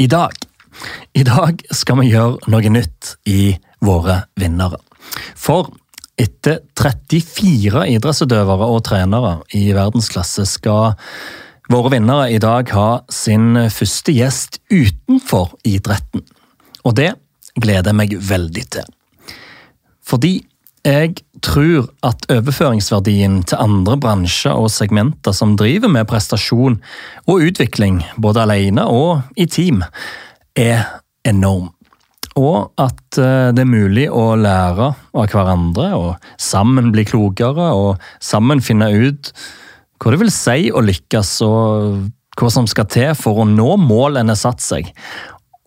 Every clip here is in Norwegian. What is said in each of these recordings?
i dag. I dag skal vi gjøre noe nytt i våre vinnere. For etter 34 idrettsutøvere og trenere i verdensklasse skal våre vinnere i dag ha sin første gjest utenfor idretten. Og det gleder jeg meg veldig til. Fordi jeg tror at overføringsverdien til andre bransjer og segmenter som driver med prestasjon og utvikling, både alene og i team, er enorm. Og at eh, det er mulig å lære av hverandre og sammen bli klokere og sammen finne ut hva det vil si å lykkes og hva som skal til for å nå mål en har satt seg.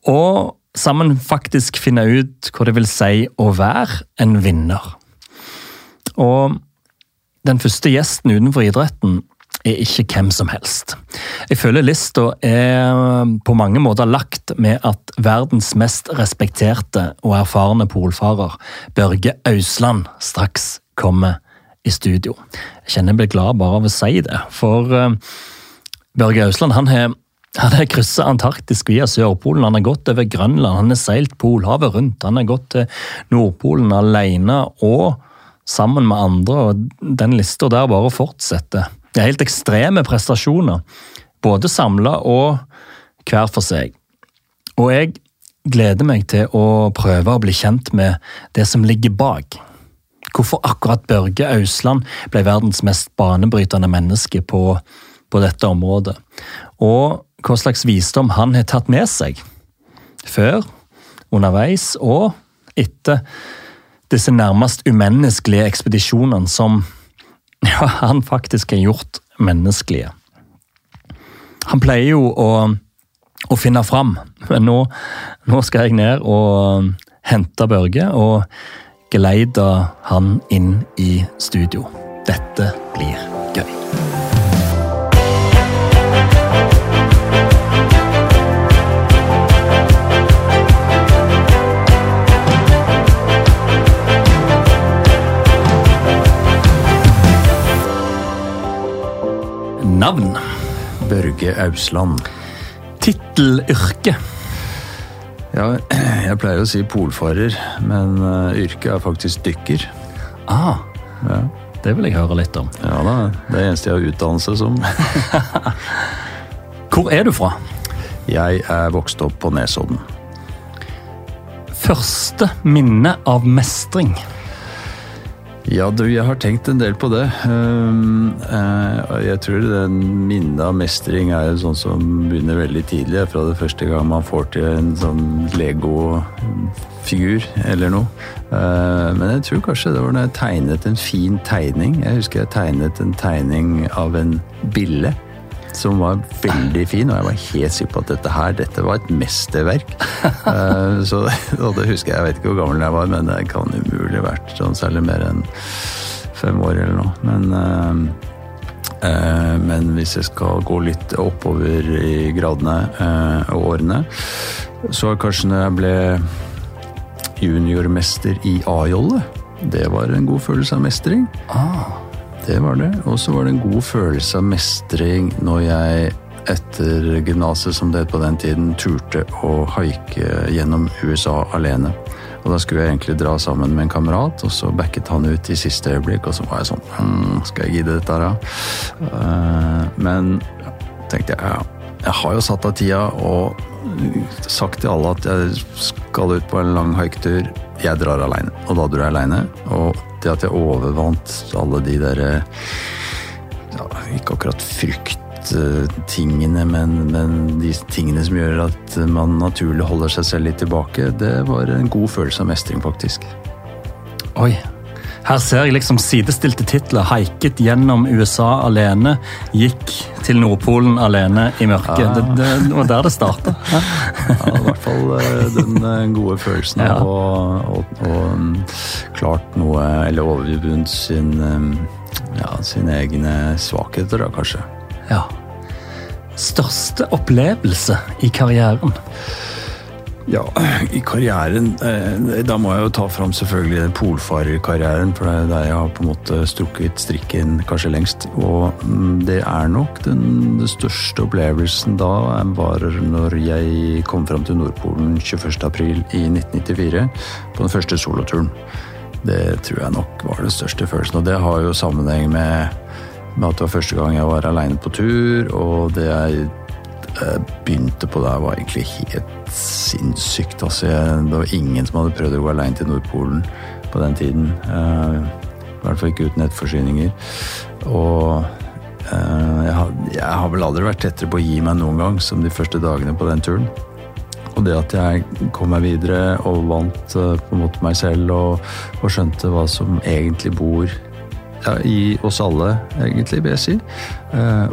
Og sammen faktisk finne ut hva det vil si å være en vinner. Og den første gjesten utenfor idretten er ikke hvem som helst. Jeg føler lista er på mange måter lagt med at verdens mest respekterte og erfarne polfarer, Børge Ausland, straks kommer i studio. Jeg kjenner jeg blir glad bare av å si det, for uh, Børge Ausland han har han har kryssa Antarktis via Sørpolen, han har gått over Grønland, han har seilt Polhavet rundt, han har gått til Nordpolen alene og sammen med andre, og den lista der bare fortsetter. Det er helt ekstreme prestasjoner, både samla og hver for seg. Og jeg gleder meg til å prøve å bli kjent med det som ligger bak. Hvorfor akkurat Børge Ausland ble verdens mest banebrytende menneske på, på dette området. Og hva slags visdom han har tatt med seg. Før, underveis og etter disse nærmest umenneskelige ekspedisjonene som ja, han faktisk har gjort menneskelige. Han pleier jo å, å finne fram, men nå, nå, skal jeg ned og hente Børge og geleide han inn i studio. Dette blir gøy. Navn? Børge Ausland. Tittelyrke? Ja, jeg pleier å si polfarer, men uh, yrket er faktisk dykker. Ah, Ja. det vil jeg høre litt om. ja da, det er eneste jeg har utdannelse som. Hvor er du fra? Jeg er vokst opp på Nesodden. Første minne av mestring? Ja, du, jeg har tenkt en del på det. Um, eh, jeg tror den minnet av mestring er jo sånn som begynner veldig tidlig. Fra det første gang man får til en sånn Lego-figur eller noe. Eh, men jeg tror kanskje det var da jeg tegnet en fin tegning. Jeg husker jeg tegnet en tegning av en bille. Som var veldig fin, og jeg var helt sikker på at dette her, dette var et mesterverk. Eh, så, og det husker jeg, jeg vet ikke hvor gammel jeg var, men det kan umulig vært sånn særlig mer enn fem år eller noe. Men, eh, men hvis jeg skal gå litt oppover i gradene eh, og årene, så kanskje når jeg ble juniormester i A-jolle, det var en god følelse av mestring. Ah, Det var det. Og så var det en god følelse av mestring når jeg etter gymnaset, som det het på den tiden, turte å haike gjennom USA alene. Og da skulle jeg egentlig dra sammen med en kamerat, og så backet han ut i siste øyeblikk, og så var jeg sånn hm, Skal jeg gidde dette da? Eh, Men tenkte jeg ja, jeg har jo satt av tida og sagt til alle at jeg skal ut på en lang haiketur. Jeg drar aleine. Og da dro jeg aleine. Og det at jeg overvant alle de der ja, Ikke akkurat frykttingene, men, men de tingene som gjør at man naturlig holder seg selv litt tilbake, det var en god følelse av mestring, faktisk. oi. Her ser jeg liksom sidestilte titler. Haiket gjennom USA alene. Gikk til Nordpolen alene i mørket. Ja. Det, det, det var der det starta. Ja, I hvert fall eh, den eh, gode følelsen Ja. av å og, og, mm, klart noe, eller overvunnet sin, eh, ja, sine egne svakheter, da kanskje. Ja. Største opplevelse i karrieren? Ja, i karrieren eh, Da må jeg jo ta fram selvfølgelig den polfarerkarrieren, for det er der jeg har på en måte strukket strikken kanskje lengst. Og mm, det er nok den, den største opplevelsen da var når jeg kom fram til Nordpolen 21.4 i 1994 på den første soloturen. Det tror jeg nok var den største følelsen, og det har jo sammenheng med, med at det var første gang jeg var aleine på tur, og det jeg begynte på der, var egentlig helt sinnssykt. Altså, det var ingen som hadde prøvd å gå aleine til Nordpolen på den tiden. Uh, I hvert fall ikke uten nettforsyninger. Og uh, jeg, har, jeg, har, vel aldri vært tettere på å gi meg noen gang som de første dagene på den turen. Og det at jeg kom meg videre og vant på en måte meg selv og, og skjønte hva som egentlig bor ja, i oss alle, egentlig, vil jeg si.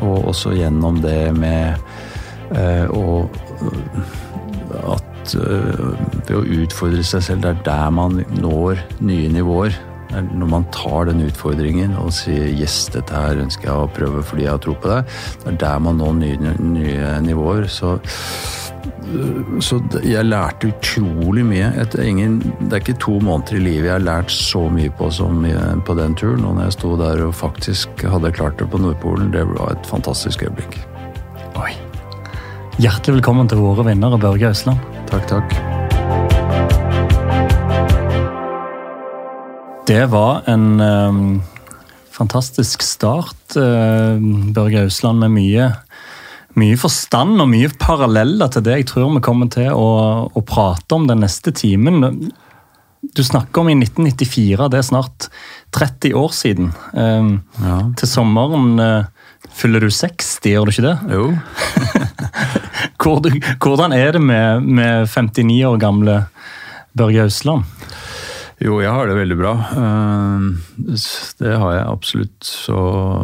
og også gjennom det med Eh, og eh, at eh, ved å utfordre seg selv, det er der man når nye nivåer. Når man tar den utfordringen og sier 'yes, dette her ønsker jeg å prøve fordi jeg har tro på det', det er der man når nye, nye nivåer. Så, så, jeg lærte utrolig mye. Ingen, det er ikke to måneder i livet jeg har lært så mye på som på den turen. Og når jeg sto der og faktisk hadde klart det på Nordpolen, det var et fantastisk øyeblikk. Hjertelig velkommen til våre vinnere, Børge Østland. Takk, takk. Det var en um, fantastisk start, uh, Børge Ausland, med mye, mye, forstand og mye paralleller til det jeg tror vi kommer til å, å prate om den neste timen. Du snakker om i 1994, det er snart 30 år siden. Um, ja. Til sommeren uh, fyller du 60, gjør du ikke det? Jo. Hvordan er det med, med 59 år gamle Børge Ausland? Jo, jeg har det veldig bra. Eh, det har jeg absolutt. Så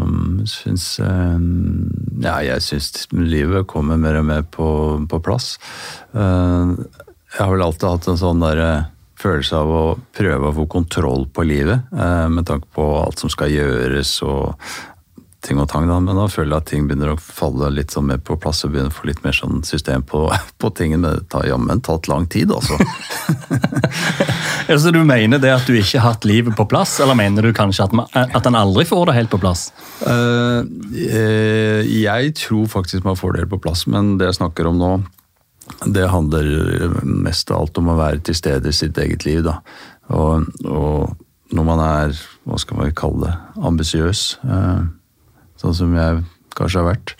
mm, syns eh, Ja, jeg syns livet kommer mer og mer på, på, plass. Eh, jeg har vel alltid hatt en sånn der følelse av å prøve å få kontroll på livet, med tanke på alt som skal gjøres og ting og tang, da, men da føler jeg at ting begynner å falle litt sånn mer på plass og begynner å få litt mer sånn system på, på tingene. Det tar jammen tatt lang tid, altså. altså. så du mener det at du ikke har hatt livet på plass, eller mener du kanskje at, man, at en aldri får det helt på plass? Uh, jeg tror faktisk man får det helt på plass, men det jeg snakker om nå, det handler mest av alt om å være til stede i sitt eget liv, da. Og, og når man er, hva skal man kalle det, ambisiøs. Uh, sånn som jeg kanskje har vært.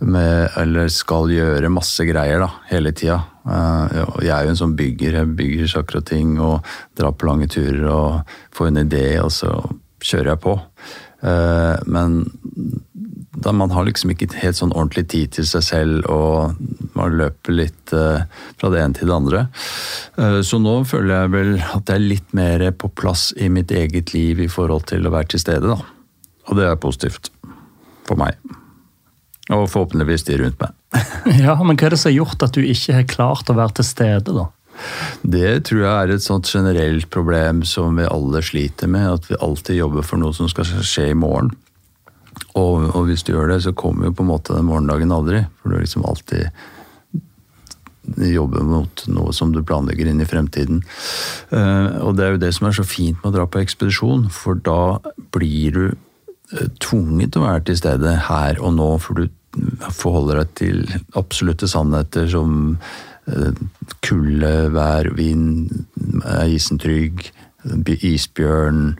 Med, eller skal gjøre masse greier da, hele tida. Uh, jeg er jo en sånn bygger. Jeg bygger saker og ting og drar på lange turer og får en idé, og så kjører jeg på. Uh, men da man har liksom ikke helt sånn ordentlig tid til seg selv, og man løper litt uh, fra det ene til det andre. så nå føler jeg vel at jeg er litt mer på plass i mitt eget liv i forhold til å være til stede, da. Og det er positivt for meg. Og forhåpentligvis de rundt meg. ja, Men hva er det som har gjort at du ikke har klart å være til stede, da? Det tror jeg er et sånt generelt problem som vi alle sliter med. At vi alltid jobber for noe som skal skje i morgen. Og, og hvis du gjør det, så kommer jo på en måte den morgendagen aldri. For du liksom alltid jobber mot noe som du planlegger inn i fremtiden. Uh, og det er jo det som er så fint med å dra på ekspedisjon, for da blir du Eh, tvunget til å være til stede her og nå, for du forholder deg til absolutte sannheter som eh, kulde, vær, vind, er isen trygg, isbjørn,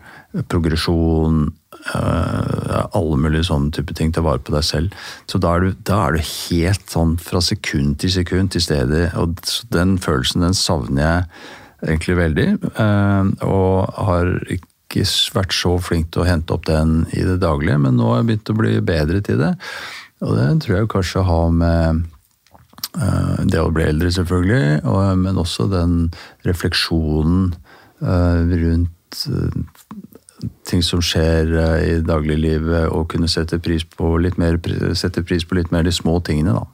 progresjon alle mulige sånne type ting å vare på deg selv. Så da er, du, da er du helt sånn fra sekund til sekund til stede, og den følelsen den savner jeg egentlig veldig. Eh, og har ikke ikke vært så flink til å hente opp den i det daglige, men nå har jeg begynt å bli bedre til det. Og det tror jeg kanskje har med uh, det å bli eldre, selvfølgelig, men også den refleksjonen uh, rundt uh, ting som skjer i dagliglivet, og kunne sette pris, på litt mer, pris på litt mer de små tingene, da.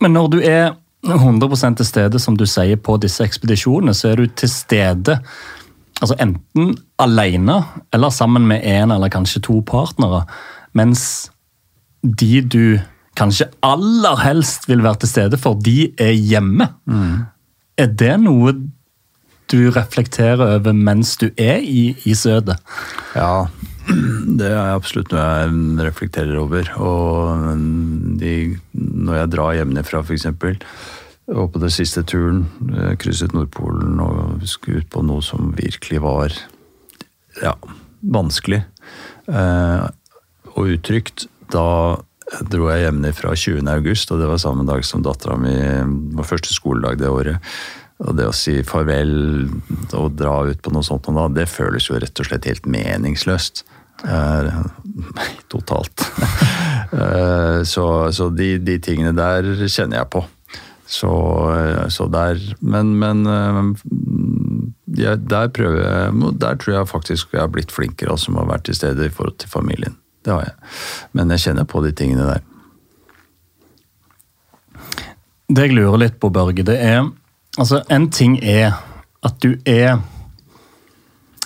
Men når du er 100 til stede, som du sier, på disse ekspedisjonene, så er du til stede altså enten alene eller sammen med én eller kanskje to partnere. Mens de du kanskje aller helst vil være til stede for, de er hjemme. Er det noe du reflekterer over mens du er i, i Sødet? Ja, det er absolutt noe jeg reflekterer over. Og de, når jeg drar hjemmefra, f.eks., og på den siste turen eh, krysset Nordpolen og skulle ut på noe som virkelig var ja, vanskelig eh, og utrygt, da dro jeg hjemmefra 20. august, og det var samme dag som dattera mi var første skoledag det året. Og det å si farvel og dra ut på noe sånt, det føles jo rett og slett helt meningsløst. Eh, totalt. eh, så, så de, de, tingene der kjenner jeg på. Så, så der Men, men ja, der prøver jeg Der tror jeg faktisk jeg har blitt flinkere, og med å være til stede i forhold til familien. Det har jeg. Men jeg kjenner på de tingene der. Det jeg lurer litt på, Børge, det er Altså, en ting er at du er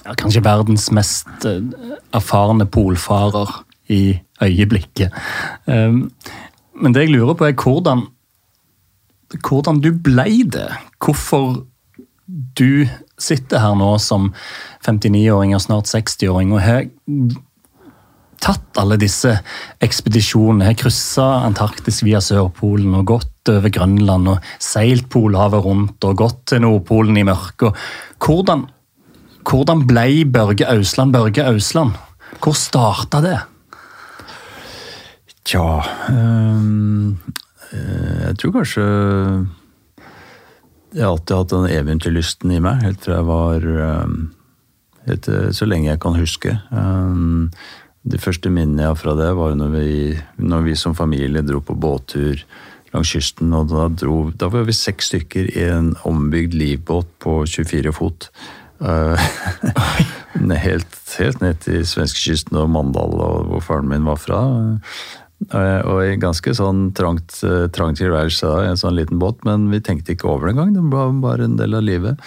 ja, kanskje verdens mest erfarne polfarer i øyeblikket. Men det jeg lurer på, er hvordan, hvordan du blei det. Hvorfor du sitter her nå som 59-åring og snart 60-åring og har tatt alle disse ekspedisjonene. Har kryssa Antarktis via Sørpolen og gått over Grønland og seilt Polhavet rundt og gått til Nordpolen i mørket. Hvordan, hvordan ble Børge Ausland Børge Ausland? Hvor starta det? Tja øh, Jeg tror kanskje jeg har alltid hatt den eventyrlysten i meg, helt fra jeg var helt, Så lenge jeg kan huske. De første minnene jeg har fra det, var når vi, når vi som familie dro på båttur langs kysten. og Da, dro, da var vi seks stykker i en ombygd livbåt på 24 fot. helt, helt ned til svenskekysten og Mandal, hvor faren min var fra. Og i ganske sånn trangt, trangt tilværelse i en sånn liten båt, men vi tenkte ikke over det engang. Det var bare en del av livet.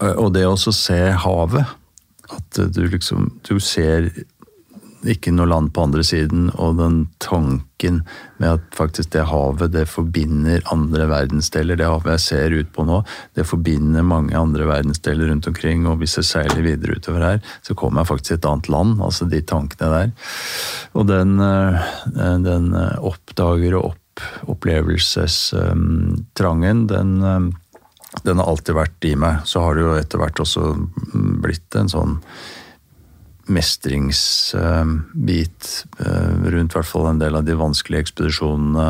Og det å se havet At du liksom Du ser ikke noe land på andre siden, og den tanken med at faktisk det havet det forbinder andre verdensdeler. Det havet jeg ser ut på nå, det forbinder mange andre verdensdeler rundt omkring. Og hvis jeg seiler videre utover her, så kommer jeg faktisk til et annet land. Altså de tankene der. Og den, den oppdager og opp, opplevelsestrangen, den den har alltid vært i meg. Så har det jo etter hvert også blitt en sånn mestringsbit rundt hvert fall en del av de vanskelige ekspedisjonene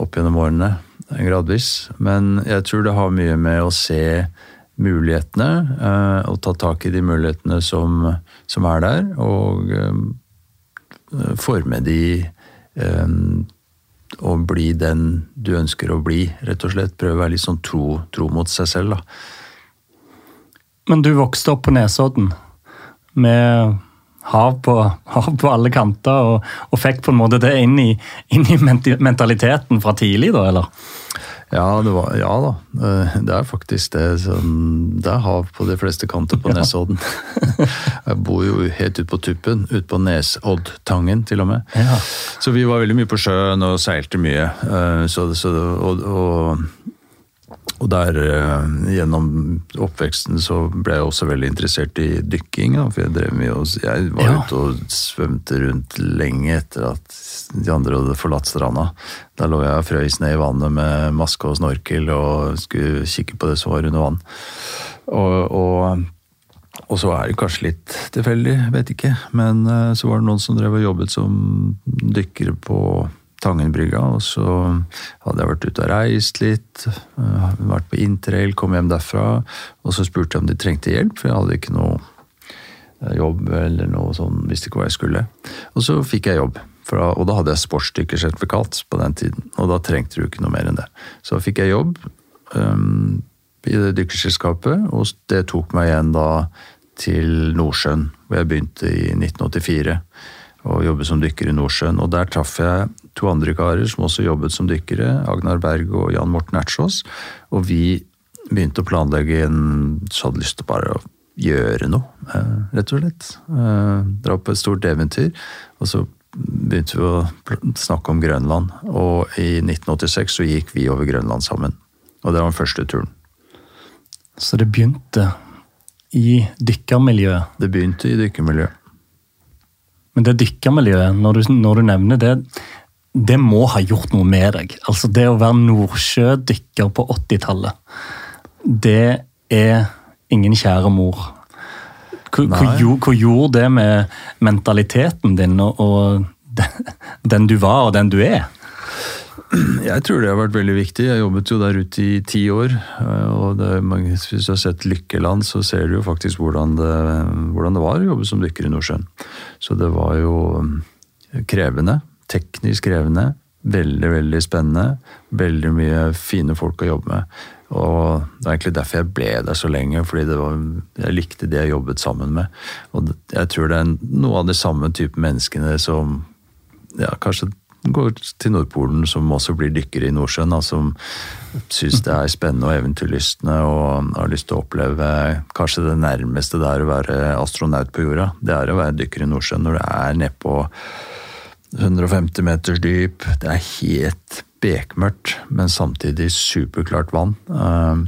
opp gjennom årene. Gradvis. Men jeg tror det har mye med å se mulighetene og ta tak i de mulighetene som, som er der, og forme de og bli den du ønsker å bli, rett og slett. Prøve å være litt sånn tro, tro mot seg selv, da. Men du vokste opp på Nesodden med hav på, hav på alle kanter, og, og, fikk på en måte det inn i, inn i, mentaliteten fra tidlig, da, eller? Ja, var, ja da. Det er faktisk det. Sånn, det er hav på de fleste kanter på Nesodden. Jeg bor jo helt ute på tuppen, ute på Nesoddtangen til og med. Ja. Så vi var veldig mye på sjøen og seilte mye. Så, så, og, og og der gjennom oppveksten så ble jeg også veldig interessert i dykking. For jeg drev mye og Jeg var ja. ute og svømte rundt lenge etter at de andre hadde forlatt stranda. Da lå jeg og frøys ned i vannet med maske og snorkel og skulle kikke på det som var under vann. Og, og, og så er det kanskje litt tilfeldig, vet ikke. Men så var det noen som drev og jobbet som dykkere på Tangenbrygga, og så hadde jeg vært ute og reist litt. Vært på interrail, kom hjem derfra. Og så spurte jeg om de trengte hjelp, for jeg hadde ikke noe jobb eller noe sånn, visste ikke hva jeg skulle. Og så fikk jeg jobb. Da, og da hadde jeg sportsdykkersertifikat på den tiden, og da trengte du ikke noe mer enn det. Så fikk jeg jobb um, i det dykkerselskapet, og det tok meg igjen da til Nordsjøen, hvor jeg begynte i 1984 og jobbe som dykker i Nordsjøen. Og der traff jeg to andre karer som også jobbet som dykkere, Agnar Berg og Jan Morten Ertsås. Og vi begynte å planlegge en Så hadde lyst til bare å gjøre noe, rett og slett. Dra på et stort eventyr. Og så begynte vi å snakke om Grønland. Og i 1986 så gikk vi over Grønland sammen. Og det var den første turen. Så det begynte i dykkermiljøet? Det begynte i dykkermiljøet. Men det dykkermiljøet, når du, når du nevner det, det må ha gjort noe med deg. Altså Det å være nordsjødykker på 80-tallet, det er ingen kjære mor. Hva, hva, gjorde det med mentaliteten din og, og den, den du var og den du er? Jeg tror det har vært veldig viktig. Jeg jobbet jo der ute i ti år. og det, Hvis du har sett Lykkeland, så ser du jo faktisk hvordan det, hvordan det var å jobbe som dykker i Nordsjøen. Så det var jo um, krevende. Teknisk krevende. Veldig, veldig spennende. Veldig mye fine folk å jobbe med. Og Det er egentlig derfor jeg ble der så lenge, fordi var, jeg likte de jeg jobbet sammen med. Og jeg tror det er noe av de samme type menneskene som ja, kanskje går til Nordpolen, som også blir dykkere i Nordsjøen. som syns det er spennende og eventyrlystne og har lyst til å oppleve kanskje det nærmeste det er å være astronaut på jorda. Det er å være dykker i Nordsjøen når det er nedpå 150 meters dyp. Det er helt bekmørkt, men samtidig superklart vann. Eh,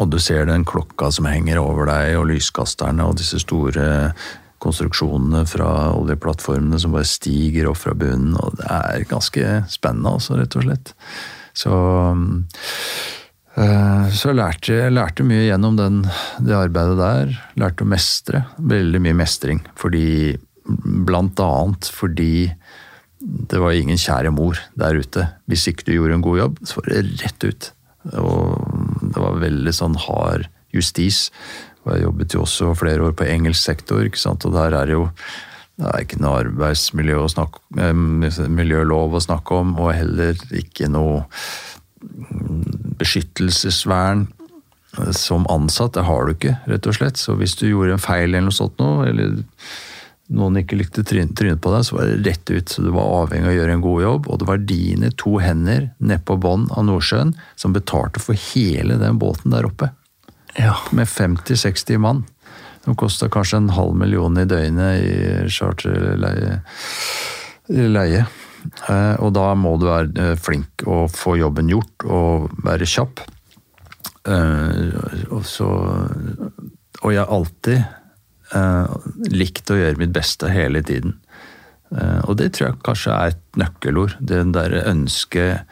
og du ser den klokka som henger over deg, og lyskasterne og disse store konstruksjonene fra oljeplattformene som bare stiger opp fra bunnen. Og det er ganske spennende, altså, rett og slett. Så, eh, så jeg lærte, lærte mye gjennom den, det arbeidet der. Lærte å mestre. Veldig mye mestring. Fordi Blant annet fordi det var ingen kjære mor der ute. Hvis ikke du gjorde en god jobb, så var det rett ut. Og det var veldig sånn hard justis. Og jeg jobbet jo også flere år på engelsk sektor, ikke sant? og der er jo det er ikke noe arbeidsmiljø å snakke, miljølov å snakke om, og heller ikke noe beskyttelsesvern som ansatt. Det har du ikke, rett og slett. Så hvis du gjorde en feil eller noe sånt nå, eller noen ikke likte trynet på deg, så var det rett ut. Så du var avhengig av å gjøre en god jobb, og det var dine to hender nedpå bånn av Nordsjøen som betalte for hele den båten der oppe. Ja. Med 50-60 mann. Som kosta kanskje en halv million i døgnet i charterleie. Leie. Eh, og da må du være eh, flink og få jobben gjort og være kjapp. Eh, og så Og jeg alltid likt å gjøre mitt beste hele tiden. Og det tror jeg kanskje er et nøkkelord. Det derre ønsket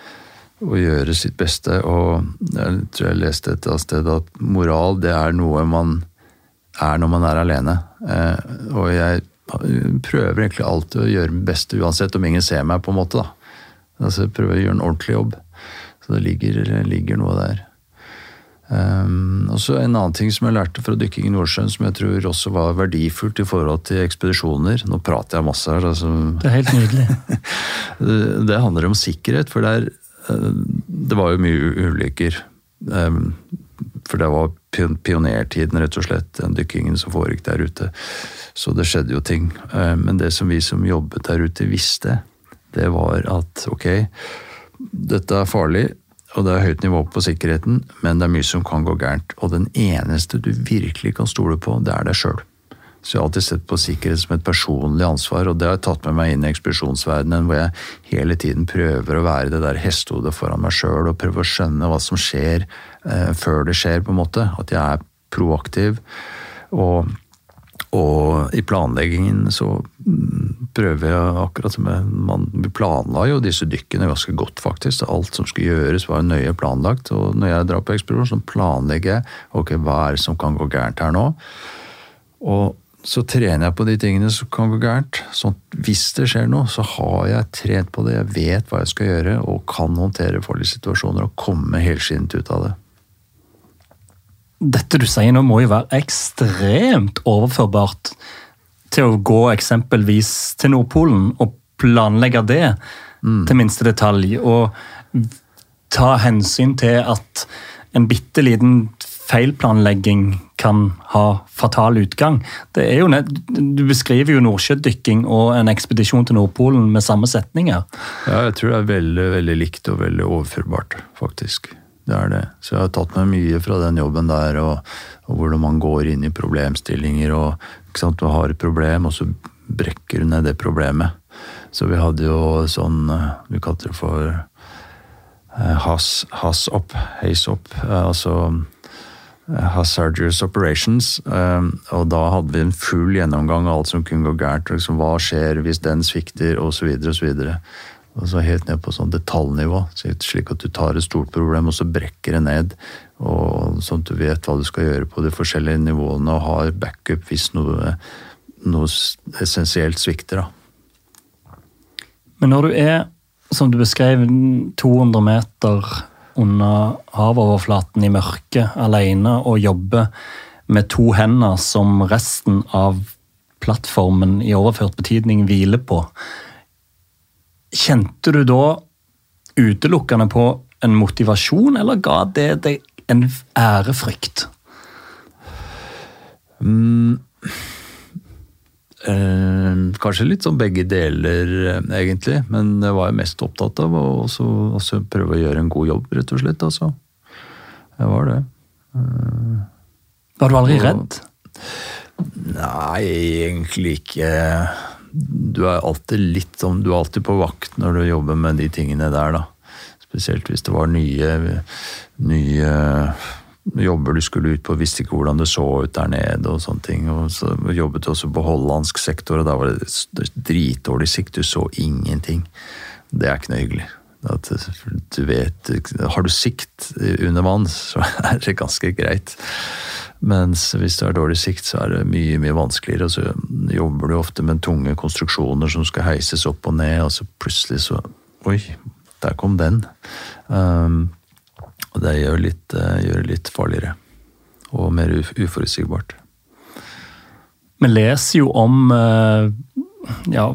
å gjøre sitt beste. Og jeg tror jeg leste et sted at moral, det er noe man er når man er alene. Eh, og jeg prøver egentlig alltid å gjøre mitt beste, uansett om ingen ser meg, på en måte. da. Altså, jeg prøver å gjøre en ordentlig jobb. Så det ligger, ligger noe der. Um, og så En annen ting som jeg lærte fra dykking i Nordsjøen, som jeg tror også var verdifullt i forhold til ekspedisjoner Nå prater jeg masse her. Altså. Det er helt nydelig. det, handler om sikkerhet. For det er Eh, det var jo mye ulykker. Um, for det var pionertiden, rett og slett, den dykkingen som foregikk der ute. Så det skjedde jo ting. Eh, men det som vi som jobbet der ute visste, det var at ok, dette er farlig, og det er høyt nivå på sikkerheten, men det er mye som kan gå gærent. Og den eneste du virkelig kan stole på, det er deg sjøl. Så jeg har alltid sett på sikkerhet som et personlig ansvar, og det har jeg tatt med meg inn i ekspedisjonsverdenen, hvor jeg hele tiden prøver å være det der hestehodet foran meg sjøl og prøve å skjønne hva som skjer eh, før det skjer, på en måte. At jeg er proaktiv. Og, og i planleggingen så prøver jeg akkurat som jeg, man, planla jo disse dykkene ganske godt, faktisk. Alt som skulle gjøres, var nøye planlagt. Og når jeg drar på ekspedisjon, så planlegger jeg ok, hva er det som kan gå gærent her nå. Og så trener jeg på de tingene som kan gå gærent. At hvis det skjer noe, så har jeg trent på det, jeg vet hva jeg skal gjøre, og kan håndtere farlige situasjoner og komme helskinnet ut av det. Dette du sier nå, må jo være ekstremt overførbart til å gå eksempelvis til Nordpolen og planlegge det mm. til minste detalj. Og ta hensyn til at en bitte liten feilplanlegging kan ha fatal utgang. Det er jo nett, du beskriver jo nordsjødykking og en ekspedisjon til Nordpolen med samme setninger. Ja, jeg tror det er veldig, veldig likt og veldig overførbart, faktisk. Det er det. Så jeg har tatt med mye fra den jobben der, og, og hvordan man går inn i problemstillinger. og Du har et problem, og så brekker du ned det problemet. Så vi hadde jo sånn Vi kalte det for has, has up, haze up. Altså hazardous operations. Og da hadde vi en full gjennomgang av alt som kunne gå gærent. Liksom, hva skjer hvis den svikter, osv. osv. Og så helt ned på sånn detaljnivå, slik at du tar et stort problem og så brekker det ned. Og sånn at du vet hva du skal gjøre på de forskjellige nivåene og har backup hvis noe, noe essensielt svikter. da. Men når du er, som du beskrev, 200 meter under havoverflaten i mørket alene og jobber med to hender som resten av plattformen i overført betydning hviler på, Kjente du da utelukkende på en motivasjon, eller ga det deg en ærefrykt? Mm. Eh, kanskje litt sånn begge deler, eh, egentlig. Men jeg var mest opptatt av å også, også prøve å gjøre en god jobb, rett og slett. Altså. Jeg var det. Eh, var du aldri redd? Nei, egentlig ikke du er alltid litt sånn, du er alltid på vakt når du jobber med de tingene der, da. Spesielt hvis det var nye, nye jobber du skulle ut på, visste ikke hvordan det så ut der nede og sånne ting. Og så jobbet også på hollandsk sektor, og da var det dritdårlig sikt. Du så ingenting. Det er ikke noe hyggelig. At du vet Har du sikt under vann, så er det ganske greit. Mens hvis du har dårlig sikt, så er det mye mye vanskeligere. og Så jobber du ofte med tunge konstruksjoner som skal heises opp og ned, og så plutselig så Oi, der kom den. Um, og det gjør, litt, gjør det litt farligere. Og mer uforutsigbart. Vi leser jo om uh, ja,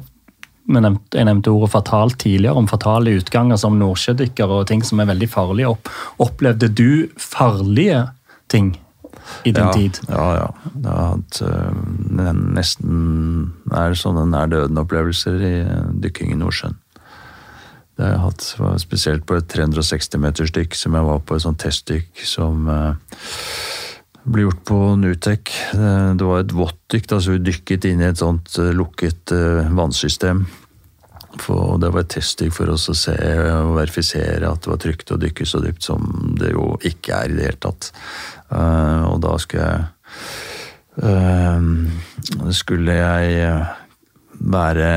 jeg nevnte ordet fatalt tidligere, om fatale utganger som nordsjødykkere og ting som er veldig farlige. Opplevde du farlige ting i din ja, tid? Ja, ja. Jeg har hatt uh, nesten er sånne nær døden-opplevelser i dykking i Nordsjøen. Det har jeg hatt spesielt på et 360 meters dykk som jeg var på et sånt testdykk som uh, ble gjort på Nutek. Det var et våttdykk, så vi dykket inn i et sånt lukket vannsystem. For det var et testdykk for oss å se og verifisere at det var trygt å dykke så dypt som det jo ikke er i det hele tatt. Uh, og da skulle jeg uh, Skulle jeg være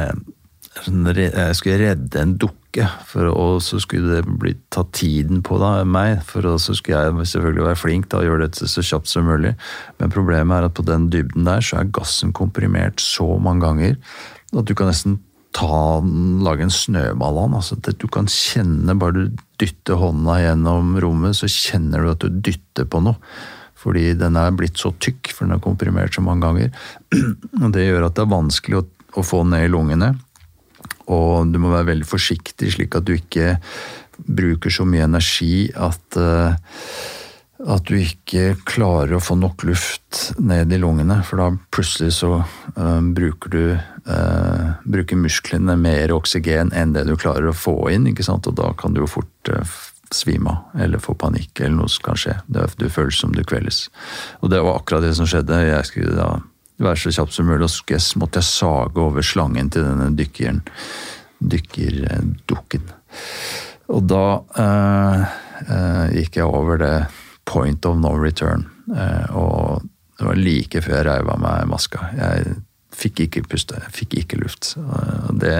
Jeg skulle redde en dukke, for, og så skulle det bli ta tiden på da, meg. For så skulle jeg selvfølgelig være flink da, og gjøre dette så kjapt som mulig. Men problemet er at på den dybden der så er gassen komprimert så mange ganger at du kan nesten ta, lage en snøball av. Altså, du kan kjenne, bare du dytter hånda gjennom rommet, så kjenner du at du dytter på noe. Fordi den er blitt så tykk, for den er komprimert så mange ganger. Og Det gjør at det er vanskelig å, å få ned i lungene. Og du må være veldig forsiktig, slik at du ikke bruker så mye energi at uh, at du ikke klarer å få nok luft ned i lungene, for da plutselig så uh, bruker du uh, bruker musklene mer oksygen enn det du klarer å få inn, ikke sant? og da kan du jo fort uh, svime eller få panikk eller noe som kan skje. Det, du føles som du kveles. Og det var akkurat det som skjedde. Jeg skulle da være så kjapt som mulig, og så måtte jeg sage over slangen til denne dykkeren, dykkerdukken. Og da gikk jeg over det point of no return. Eh, og det var like før jeg reiv av meg maska. Jeg fikk ikke puste, jeg fikk ikke luft. Og det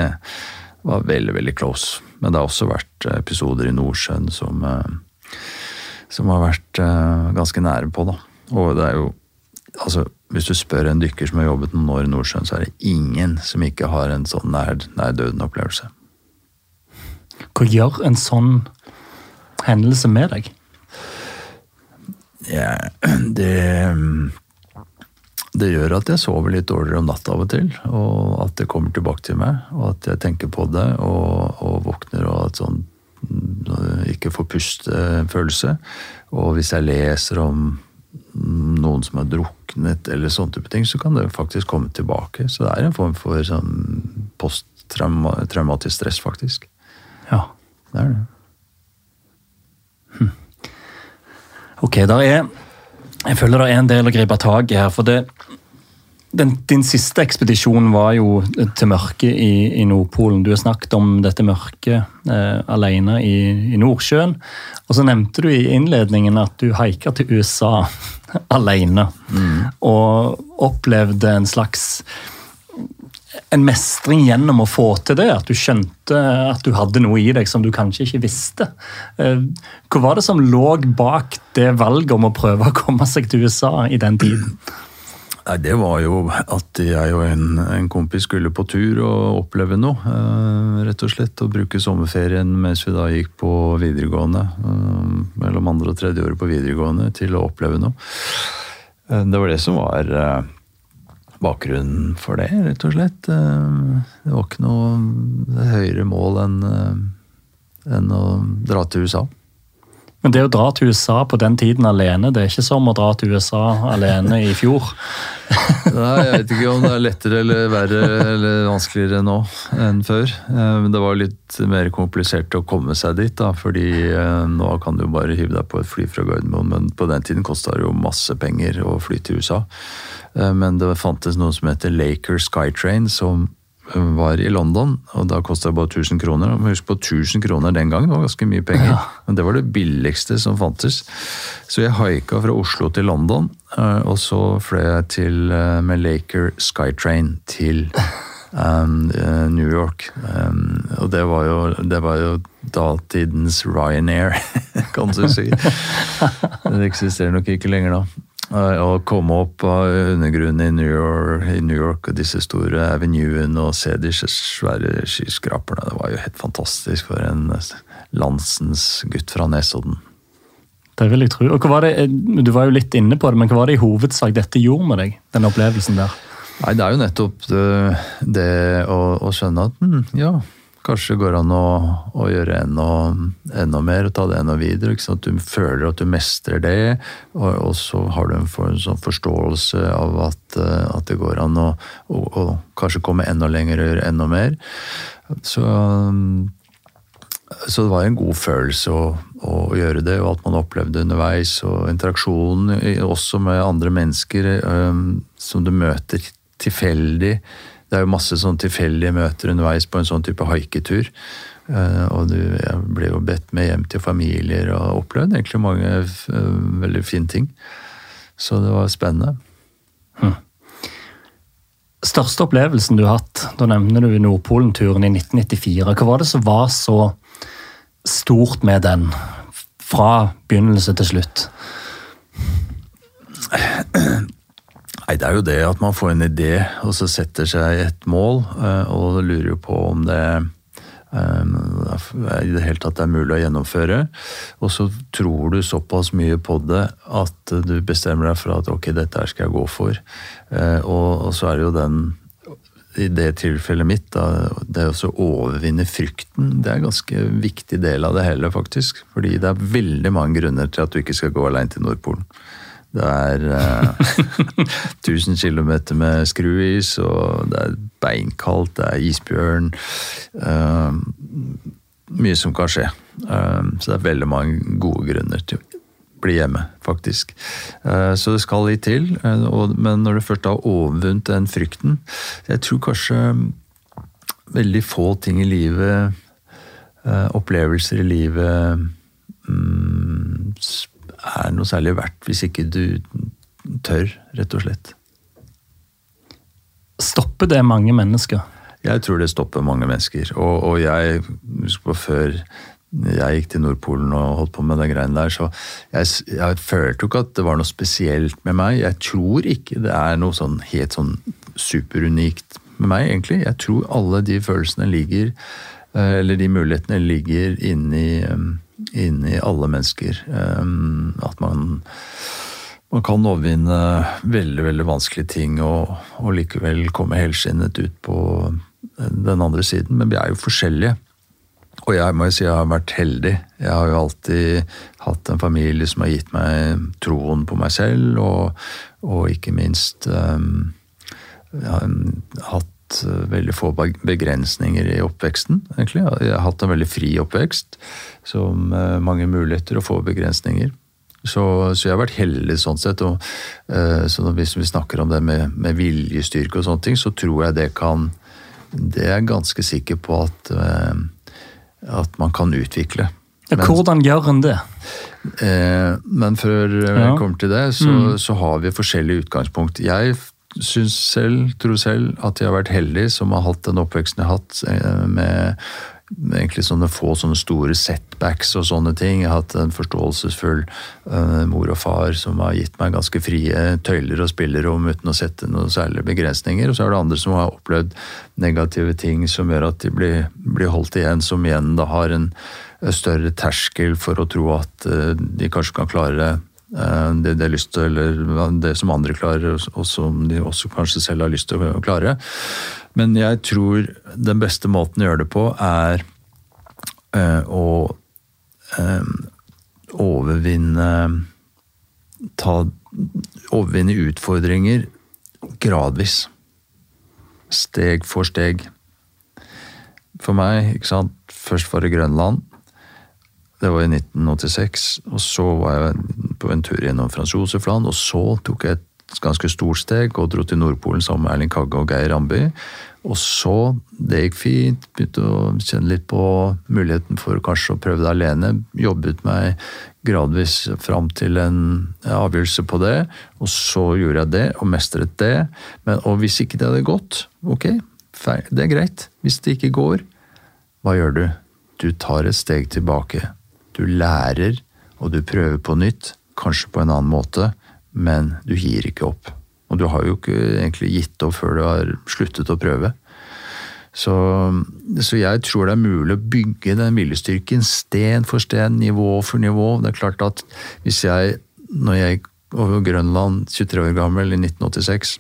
var veldig, veldig close. Men det har også vært episoder i Nordsjøen som, eh, som har vært eh, ganske nære på, da. Og det er jo Altså, hvis du spør en dykker som har jobbet noen år i Nordsjøen, så er det ingen som ikke har en sånn nær, nær døden-opplevelse. Hva gjør en sånn hendelse med deg? Ja, det det gjør at jeg sover litt dårligere om natta av og til. Og at det kommer tilbake til meg, og at jeg tenker på det og, og våkner og at sånn ikke får pustefølelse. Og hvis jeg leser om noen som har druknet eller sånne type ting, så kan det faktisk komme tilbake. Så det er en form for sånn posttraumatisk stress, faktisk. Ja. Det er det. Hm. Ok, der er Jeg føler det er en del å gripe tak i her. For det den, din siste ekspedisjon var jo til mørket i, i, Nordpolen. Du har snakket om dette mørket eh, alene i, i, Nordsjøen. Og så nevnte du i innledningen at du haika til USA alene. Mm. Og opplevde en slags en mestring gjennom å få til det? At du skjønte at du hadde noe i deg som du kanskje ikke visste? Eh, hva var det som lå bak det valget om å prøve å komme seg til USA i den tiden? Nei, Det var jo at jeg og en, en, kompis skulle på tur og oppleve noe. Eh, rett og slett. Og bruke sommerferien mens vi da gikk på videregående. Eh, mellom andre og tredje året på videregående til å oppleve noe. Eh, det var det som var bakgrunnen for det, rett og slett. Det var ikke noe høyere mål enn enn å dra til USA. Men det å dra til USA på den tiden alene, det er ikke som å dra til USA alene i fjor? Nei, jeg vet ikke om det er lettere eller verre eller vanskeligere nå enn før. Eh, men det var litt mer komplisert å komme seg dit, da, fordi nå kan du bare hive deg på et fly fra Gardermoen, men på den tiden kosta det jo masse penger å fly til USA. Eh, men det fantes noe som heter Laker Skytrain, som eh, var i London, og da kosta det bare 1000 kroner. Husk på 1000 kroner den gangen, det var ganske mye penger. Ja. Men det var det billigste som fantes. Så jeg haika fra Oslo til London, eh, og så fløy jeg til, med Laker Skytrain til um, New York. Um, og det var, jo, det var jo datidens Ryanair, kan du si. Det eksisterer nok ikke lenger nå. Å komme opp av undergrunnen i New, York, i New York og disse store avenuene og se disse svære skyskraperne, det var jo helt fantastisk for en landsens gutt fra Nesodden. Det vil jeg tro. Og hva var det, Du var jo litt inne på det, men hva var det i hovedsak dette gjorde med deg? den opplevelsen der? Nei, Det er jo nettopp det, det å, å, skjønne at hm, ja, kanskje går an å, å gjøre enda, enda, mer og ta det enda videre. Ikke sant? Du føler at du mestrer det, og, og så har du en, for, en sånn forståelse av at, eh, at, det går an å, å, å, kanskje komme enda lenger og gjøre enda mer. Så, så det var en god følelse å, å, gjøre det, og at man opplevde underveis. Og interaksjonen også med andre mennesker um, som du møter tilfeldig det er jo masse sånn tilfeldige møter underveis på en sånn type haiketur. Eh, og du, jeg ble jo bedt med hjem til familier og opplevde egentlig mange eh, veldig fine ting. Så det var spennende. Hm. Største opplevelsen du har hatt? Da nevner du Nordpolen-turen i 1994. Hva var det som var så stort med den, fra begynnelse til slutt? Nei, Det er jo det at man får en idé, og så setter seg et mål, eh, og lurer jo på om det eh, i det hele tatt er mulig å gjennomføre. Og så tror du såpass mye på det at du bestemmer deg for at ok, dette her skal jeg gå for. Eh, og, så er det jo den i det tilfellet mitt, da, det å overvinne frykten, det er en ganske viktig del av det hele, faktisk. Fordi det er veldig mange grunner til at du ikke skal gå alene til Nordpolen. Det er eh, 1000 km med skruis, og det er beinkaldt, det er isbjørn. Eh, mye som kan skje. Eh, så det er veldig mange gode grunner til å bli hjemme, faktisk. Eh, så det skal litt til. Eh, og, men når du først har overvunnet den frykten Jeg tror kanskje veldig få ting i livet, eh, opplevelser i livet mm, er noe særlig verdt hvis ikke du tør, rett og slett. Stopper det mange mennesker? Jeg tror det stopper mange mennesker. Og, og jeg husker på før jeg gikk til Nordpolen og holdt på med de greiene der, så jeg, jeg følte jo ikke at det var noe spesielt med meg. Jeg tror ikke det er noe sånn helt sånn superunikt med meg, egentlig. Jeg tror alle de følelsene ligger, eh, eller de mulighetene ligger inni inni alle mennesker. Ehm, at man, man kan overvinne veldig veldig vanskelige ting og, og likevel komme helskinnet ut på den andre siden. Men vi er jo forskjellige. Og jeg må jo si jeg har vært heldig. Jeg har jo alltid hatt en familie som har gitt meg troen på meg selv, og, og ikke minst um, jeg har hatt Eh, veldig få begrensninger i oppveksten, egentlig. Jeg har hatt en veldig fri oppvekst, som eh, mange muligheter og få begrensninger. Så, så, jeg har vært heldig sånn sett. Og, uh, så hvis vi snakker om det med, med, viljestyrke og sånne ting, så tror jeg det kan Det er jeg ganske sikker på at, at man kan utvikle. Men, Hvordan gjør en det? Men før vi ja. kommer til det, så, mm. så har vi forskjellige utgangspunkt. Jeg syns selv, tror selv, at jeg har vært heldig som har hatt den oppveksten jeg har hatt med egentlig sånne få sånne store setbacks og sånne ting. Jeg har hatt en forståelsesfull uh, mor og far som har gitt meg ganske frie tøyler og spillerom uten å sette noen særlige begrensninger. Og så er det andre som har opplevd negative ting som gjør at de blir, blir holdt igjen, som igjen da har en større terskel for å tro at uh, de kanskje kan klare uh, det lyst til, det som andre klarer, og som de også kanskje selv har lyst til å klare. Men jeg tror den beste måten å gjøre det på, er uh, å uh, overvinne ta, Overvinne utfordringer gradvis. Steg for steg. For meg, ikke sant, først var det Grønland. Det var i 1986. Og så var jeg på en tur gjennom Frans Josef-land, og så tok jeg et ganske stort steg og dro til Nordpolen sammen med Erling Kagge og Geir Ramby. Og så, det gikk fint, begynte å kjenne litt på muligheten for kanskje å prøve det alene. Jobbet meg gradvis fram til en avgjørelse på det, og så gjorde jeg det og mestret det. Men, og hvis ikke det hadde gått, ok, det er greit. Hvis det ikke går, hva gjør du? Du tar et steg tilbake. Du lærer, og du prøver på nytt, kanskje på en annen måte men du gir ikke opp. Og du har jo ikke egentlig gitt opp før du har sluttet å prøve. Så, så jeg tror det er mulig å bygge den viljestyrken sten for sten, nivå for nivå. Det er klart at hvis jeg, når jeg over Grønland, 23 år gammel, i 1986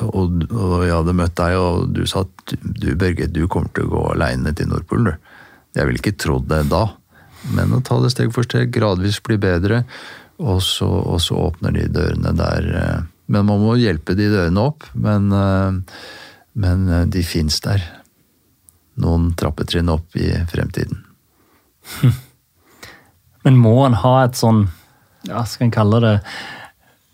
og, og jeg hadde møtt deg, og du sa at du Børge, du kommer til å gå aleine til Nordpolen, du. Jeg ville ikke trodd det da, men å ta det steg for steg, gradvis bli bedre. Og så, og så, åpner de dørene der. Eh, men man må hjelpe de dørene opp. Men, eh, men eh, de fins der. Noen trappetrinn opp i fremtiden. Men må en ha et sånn, ja, skal en kalle det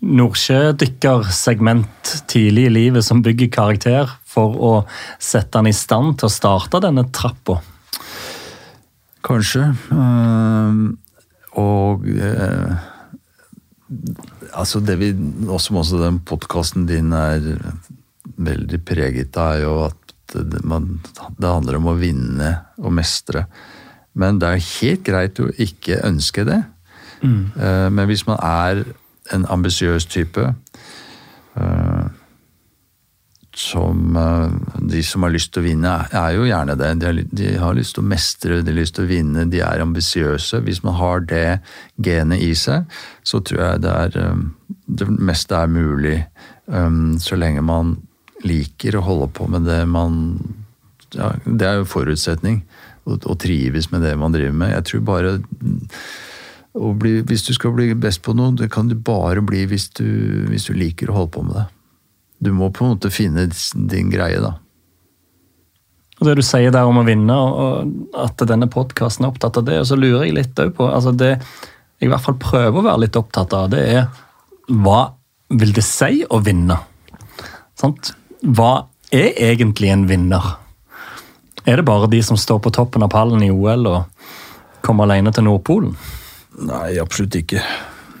nordsjødykkersegment tidlig i livet som bygger karakter for å sette han i stand til å starte denne trappa? Kanskje. Og Altså det vi, også, også den podkasten din er veldig preget av, er jo at det, man, det handler om å vinne og mestre. Men det er helt greit å ikke ønske det. Mm. Eh, men hvis man er en ambisiøs type uh, som uh, De som har lyst til å vinne, er jo gjerne det. De har, de har, lyst til å mestre, de har lyst til å vinne, de er ambisiøse. Hvis man har det genet i seg, så tror jeg det er um, Det meste er mulig. Um, så lenge man liker å holde på med det man ja, Det er jo forutsetning. Å trives med det man driver med. Jeg tror bare bli, Hvis du skal bli best på noe, det kan du bare bli hvis du, hvis du liker å holde på med det. Du må på en måte finne din greie, da. Og Det du sier der om å vinne, og at denne podkasten er opptatt av det, og så lurer jeg litt på altså Det jeg i hvert fall prøver å være litt opptatt av, det er hva vil det si å vinne? Sant? Hva er egentlig en vinner? Er det bare de som står på toppen av pallen i OL og kommer alene til Nordpolen? Nei, absolutt ikke.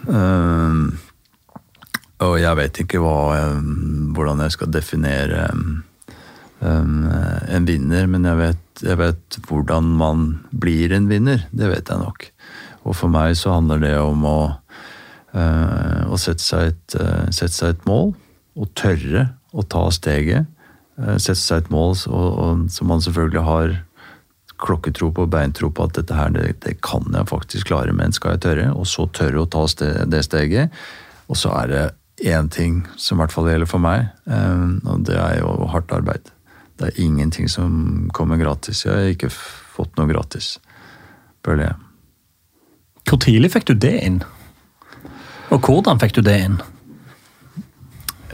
Uh, og jeg vet ikke hva, hvordan jeg skal definere en vinner, men jeg vet, jeg vet, hvordan man blir en vinner. Det vet jeg nok. Og for meg så handler det om å, uh, å sette, seg et, uh, sette, seg et, mål, og tørre å ta steget. Uh, sette seg et mål og, og, som man selvfølgelig har klokketro på, beintro på at dette her, det, det, kan jeg faktisk klare, men skal jeg tørre? Og så tørre å ta det steget. Og så er det én ting som i hvert fall gjelder for meg, eh, og det er jo hardt arbeid. Det er ingenting som kommer gratis. Jeg har ikke fått noe gratis, føler jeg. Hvor tidlig fikk du det inn? Og hvordan fikk du det inn?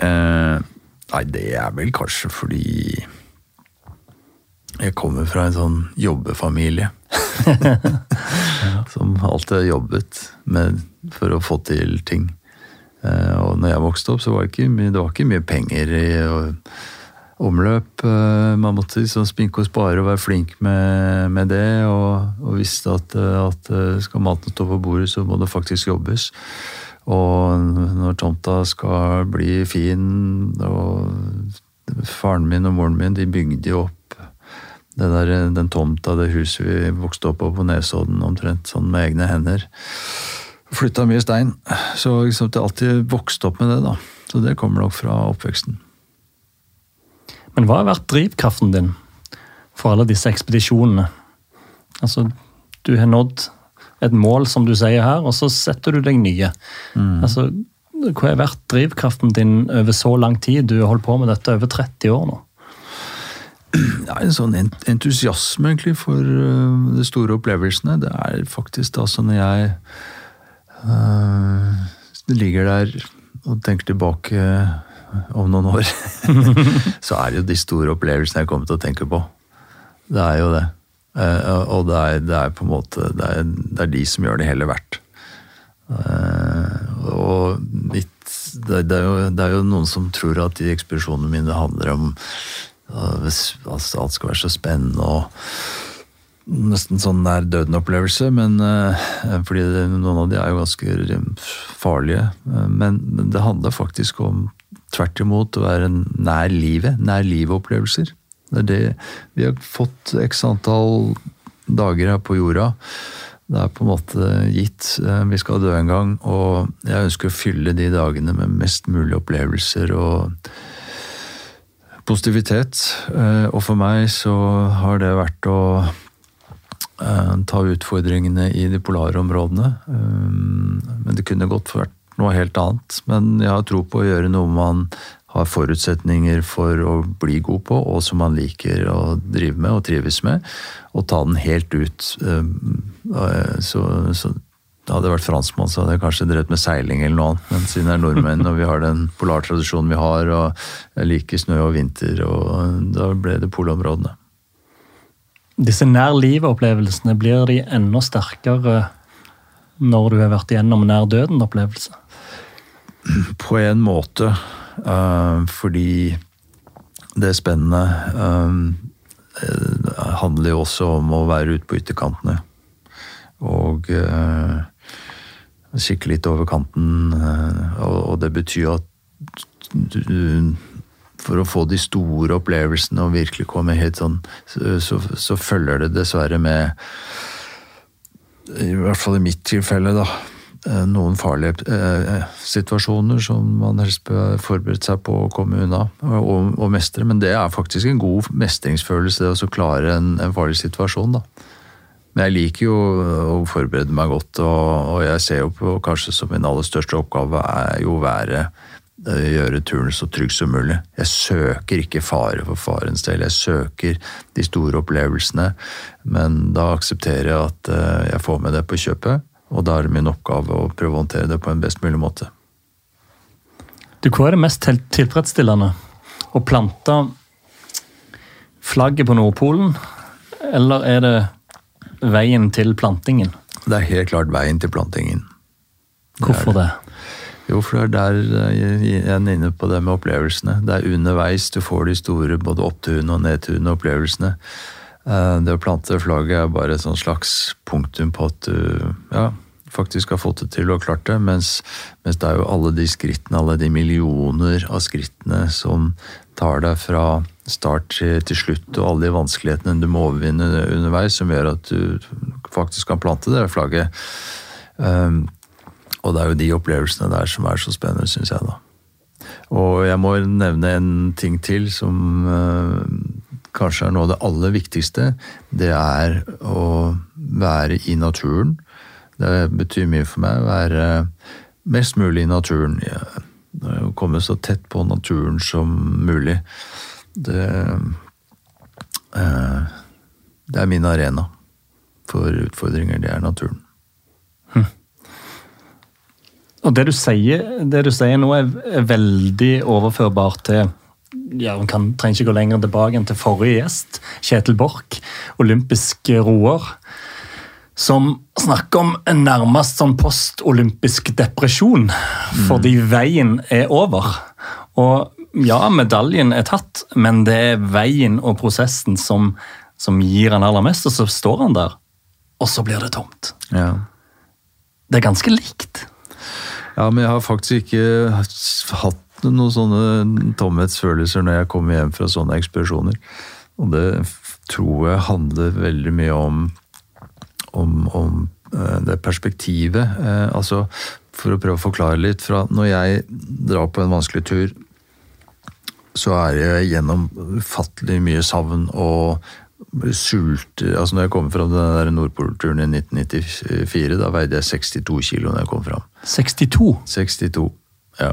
Eh, nei, det er vel kanskje fordi jeg kommer fra en sånn jobbefamilie. som alltid har jobbet med, for å få til ting. Eh, og når jeg vokste opp, så var det ikke mye, det var ikke mye penger i omløp. Eh, man måtte liksom spinke og spare og være flink med, med det. Og, og visste at, at, skal maten stå på bordet, så må det faktisk jobbes. Og når tomta skal bli fin, og faren min og moren min de bygde jo opp der, den tomta, det huset vi vokste opp på på Nesodden, omtrent sånn med egne hender. Flytta mye stein. Så liksom, det alltid vokste opp med det, da. Så det kommer nok fra oppveksten. Men hva har vært drivkraften din for alle disse ekspedisjonene? Altså, du har nådd et mål, som du sier her, og så setter du deg nye. Mm. Altså, hva har vært drivkraften din over så lang tid? Du har holdt på med dette over 30 år nå. Ja, en sånn entusiasme egentlig for uh, de store opplevelsene. Det er faktisk da sånn når jeg uh, ligger der og tenker tilbake om noen år, så er det jo de store opplevelsene jeg kommer til å tenke på. Det er jo det. Uh, og det er, det er, på en måte det er, det er, de som gjør det hele verdt. og mitt, det, er jo, det er jo noen som tror at de ekspedisjonene mine handler om at alt skal være så spennende og nesten sånn nær døden-opplevelse. men uh, Fordi det, noen av de er jo ganske farlige. Uh, men, det handler faktisk om tvert imot å være nær livet. Nær livet-opplevelser. Det er det vi har fått x antall dager her på jorda. Det er på en måte gitt. Uh, vi skal dø en gang, og jeg ønsker å fylle de dagene med mest mulig opplevelser og positivitet. Eh, og for meg så har det vært å eh, ta utfordringene i de polare områdene. Eh, men det kunne godt vært noe helt annet. Men jeg har tro på å gjøre noe man har forutsetninger for å bli god på, og som man liker å drive med og trives med, og ta den helt ut. Så, så hadde jeg vært franskmann, så hadde jeg kanskje drevet med seiling eller noe annet. Men siden jeg er nordmenn og vi har den polartradisjonen vi har, og jeg liker snø og vinter, og da ble det polområdene. Disse nær livet-opplevelsene, blir de enda sterkere når du har vært igjennom nær døden-opplevelse? På en måte. Uh, fordi det spennende uh, handler jo også om å være ute på ytterkantene. Og kikke litt over kanten. Eh, og det betyr at du for å få de store opplevelsene og virkelig komme helt sånn, så, så, følger det dessverre med I hvert fall i mitt tilfelle, da. Eh, noen farlige eh, situasjoner som man helst bør forberede seg på å komme unna og, og mestre. Men det er faktisk en god mestringsfølelse, det å klare en, en farlig situasjon. da. Men jeg liker jo å forberede meg godt, og, jeg ser jo på kanskje som min aller største oppgave er jo å være gjøre turen så trygg som mulig. Jeg søker ikke fare for farens del, jeg søker de store opplevelsene. Men da aksepterer jeg at eh, jeg får med det på kjøpet, og da er det min oppgave å prøve å håndtere det på en best mulig måte. Du, Hva er det mest tilfredsstillende? Å plante flagget på Nordpolen, eller er det veien til plantingen? Det er helt klart veien til plantingen. Hvorfor det? Jo, for det er der eh, jeg er inne på det med opplevelsene. Det er underveis du får de store både oppturene og nedturene opplevelsene. Eh, det å plante flagget er bare et slags punktum på at du ja, faktisk har fått det til og klart det, mens, mens, det er jo alle de skrittene, alle de millioner av skrittene som tar deg fra start til, slutt, og alle de vanskelighetene du må overvinne underveis, som gjør at du faktisk kan plante det flagget. Og det er jo de opplevelsene der som er så spennende, syns jeg, da. Og jeg må nevne en ting til som uh, kanskje er noe av det aller viktigste. Det er å være i naturen. Det betyr mye for meg å være mest mulig i naturen. Å komme så tett på naturen som mulig. Det, eh, det er min arena for utfordringer. Det er naturen. Hm. Og det du sier, det du sier nå, er, veldig overførbart til ja, Man kan, trenger ikke gå lenger tilbake enn til forrige gjest, Kjetil Borch, olympisk roer. som snakker om en nærmest sånn postolympisk depresjon fordi veien er over. Og ja, medaljen er tatt, men det er veien og prosessen som, som gir han aller mest, og så står han der, og så blir det tomt. Ja. Det er ganske likt. Ja, men jeg har faktisk ikke hatt noen sånne tomhetsfølelser når jeg kommer hjem fra sånne ekspedisjoner. Og det tror jeg handler veldig mye om, om, om eh, det perspektivet. Eh, altså, for å prøve å forklare litt, fra når jeg drar på en vanskelig tur, så er jeg gjennom ufattelig mye savn og sulter Altså når jeg kom fra den der Nordpolturen i 1994, da veide jeg 62 kilo når jeg kom fram. 62. 62, ja.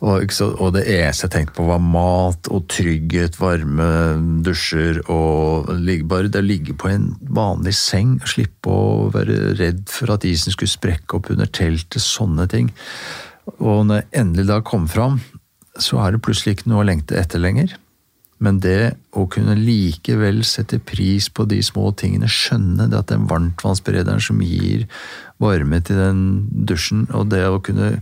Og, så, og det eneste jeg tenkte på var mat og trygghet, varme dusjer og bare det å ligge på en vanlig seng, og slippe å være redd for at isen skulle sprekke opp under teltet, sånne ting. Og når jeg endelig da kom fram, så er det plutselig ikke noe å lengte etter lenger. Men det å kunne likevel sette pris på de små tingene, skjønne det at den varmtvannsberederen som gir varme til den dusjen, og det å kunne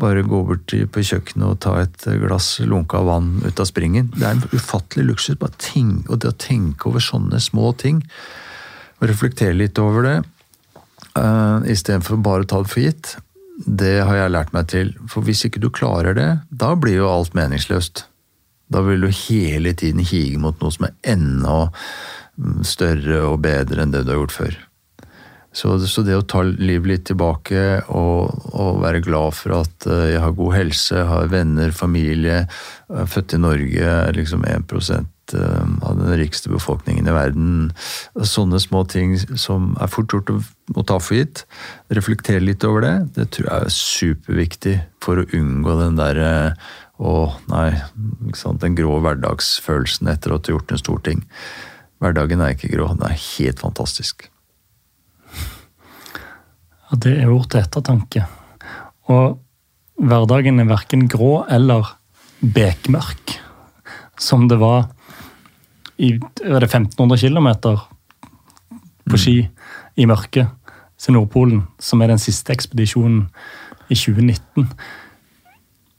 bare gå bort på kjøkkenet og ta et glass lunka vann ut av springen. Det er en ufattelig luksus. Bare ting, og det å tenke over sånne små ting, og reflektere litt over det, uh, istedenfor bare å ta det for gitt, det har jeg lært meg til. For hvis ikke du klarer det, da blir jo alt meningsløst. Da vil du hele tiden hige mot noe som er enda større og bedre enn det du har gjort før. Så, så det å ta livet litt tilbake og, og være glad for at eh, jeg har god helse, har venner, familie, er født i Norge, er liksom 1% av den rikeste befolkningen i verden. Sånne små ting som er fort gjort å, ta for gitt. Reflektere litt over det, det tror jeg er superviktig for å unngå den derre å, nei, den grå hverdagsfølelsen etter at du har gjort en stor ting. Hverdagen er ikke grå, den er helt fantastisk. Ja, det er ord til ettertanke. Og hverdagen er verken grå eller bekmørk, som det var i er det 1500 km på ski i mørket til Nordpolen, som er den siste ekspedisjonen i 2019.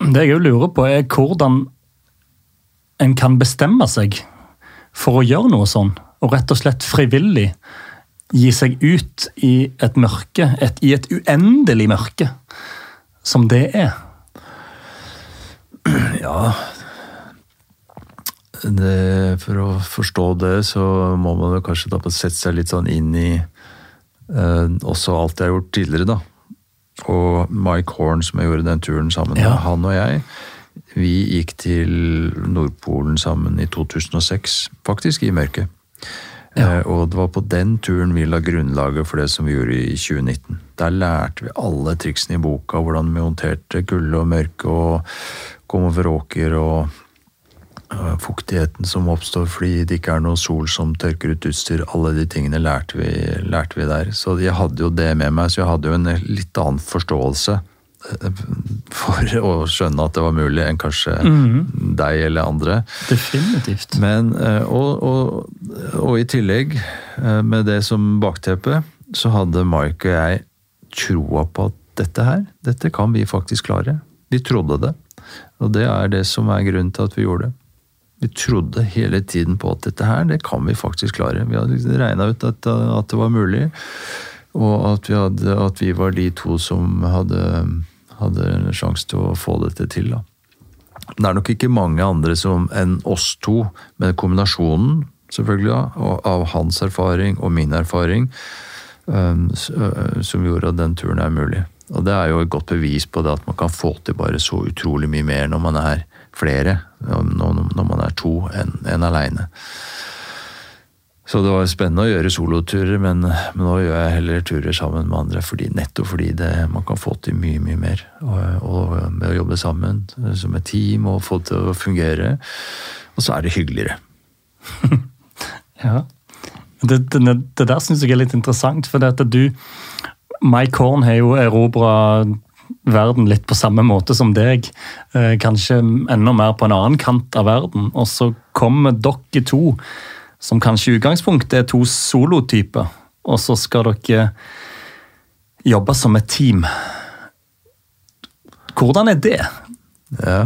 Det jeg lurer på, er hvordan en kan bestemme seg for å gjøre noe sånn, og rett og slett frivillig gi seg ut i et mørke, et, i et uendelig mørke, som det er. Ja det, For å forstå det, så må man kanskje da sette seg litt sånn inn i eh, også alt jeg har gjort tidligere, da. Og Mike Horn, som jeg gjorde den turen sammen med, Ja. han og jeg, vi gikk til Nordpolen sammen i 2006, faktisk i mørket. Ja. Eh, og det var på den turen vi la grunnlaget for det som vi gjorde i 2019. Der lærte vi alle triksene i boka, hvordan vi håndterte kulde og mørke og kom over åker og fuktigheten som oppstår fordi det ikke er noe sol som tørker ut utstyr. Alle de tingene lærte vi, lærte vi der. Så jeg hadde jo det med meg, så jeg hadde jo en litt annen forståelse øh, for å skjønne at det var mulig, enn kanskje deg eller andre. Definitivt. Men, eh, og, og, og i tillegg, eh, med det som bakteppe, så hadde Mike og jeg troa på at dette her, dette kan vi faktisk klare. Vi trodde det. Og det er det som er grunnen til at vi gjorde det. Vi trodde hele tiden på at dette her, det kan vi faktisk klare. Vi hadde liksom regna ut at, at det var mulig, og at vi, hadde, at vi var de to som hadde, hadde en sjanse til å få dette til. da. Det er nok ikke mange andre som, enn oss to, med kombinasjonen selvfølgelig da, av hans erfaring og min erfaring, som gjorde at den turen er mulig. Og det er jo et godt bevis på det at man kan få til bare så utrolig mye mer når man er flere, når man er to, enn en aleine. Så det var spennende å gjøre soloturer, men, men nå gjør jeg heller turer sammen med andre, fordi, nettopp fordi det, man kan få til mye, mye mer. Og, og med å jobbe sammen eh, som et team og få til å fungere. Og så er det hyggeligere. Ja. Det, det, det der syns jeg er litt interessant, for det at du Mike Horn har jo erobra verden litt på samme måte som deg. Eh, kanskje enda mer på en annen kant av verden. Og så kommer dere to, som kanskje i utgangspunktet er to solotyper, og så skal dere jobbe som et team. Hvordan er det? Ja.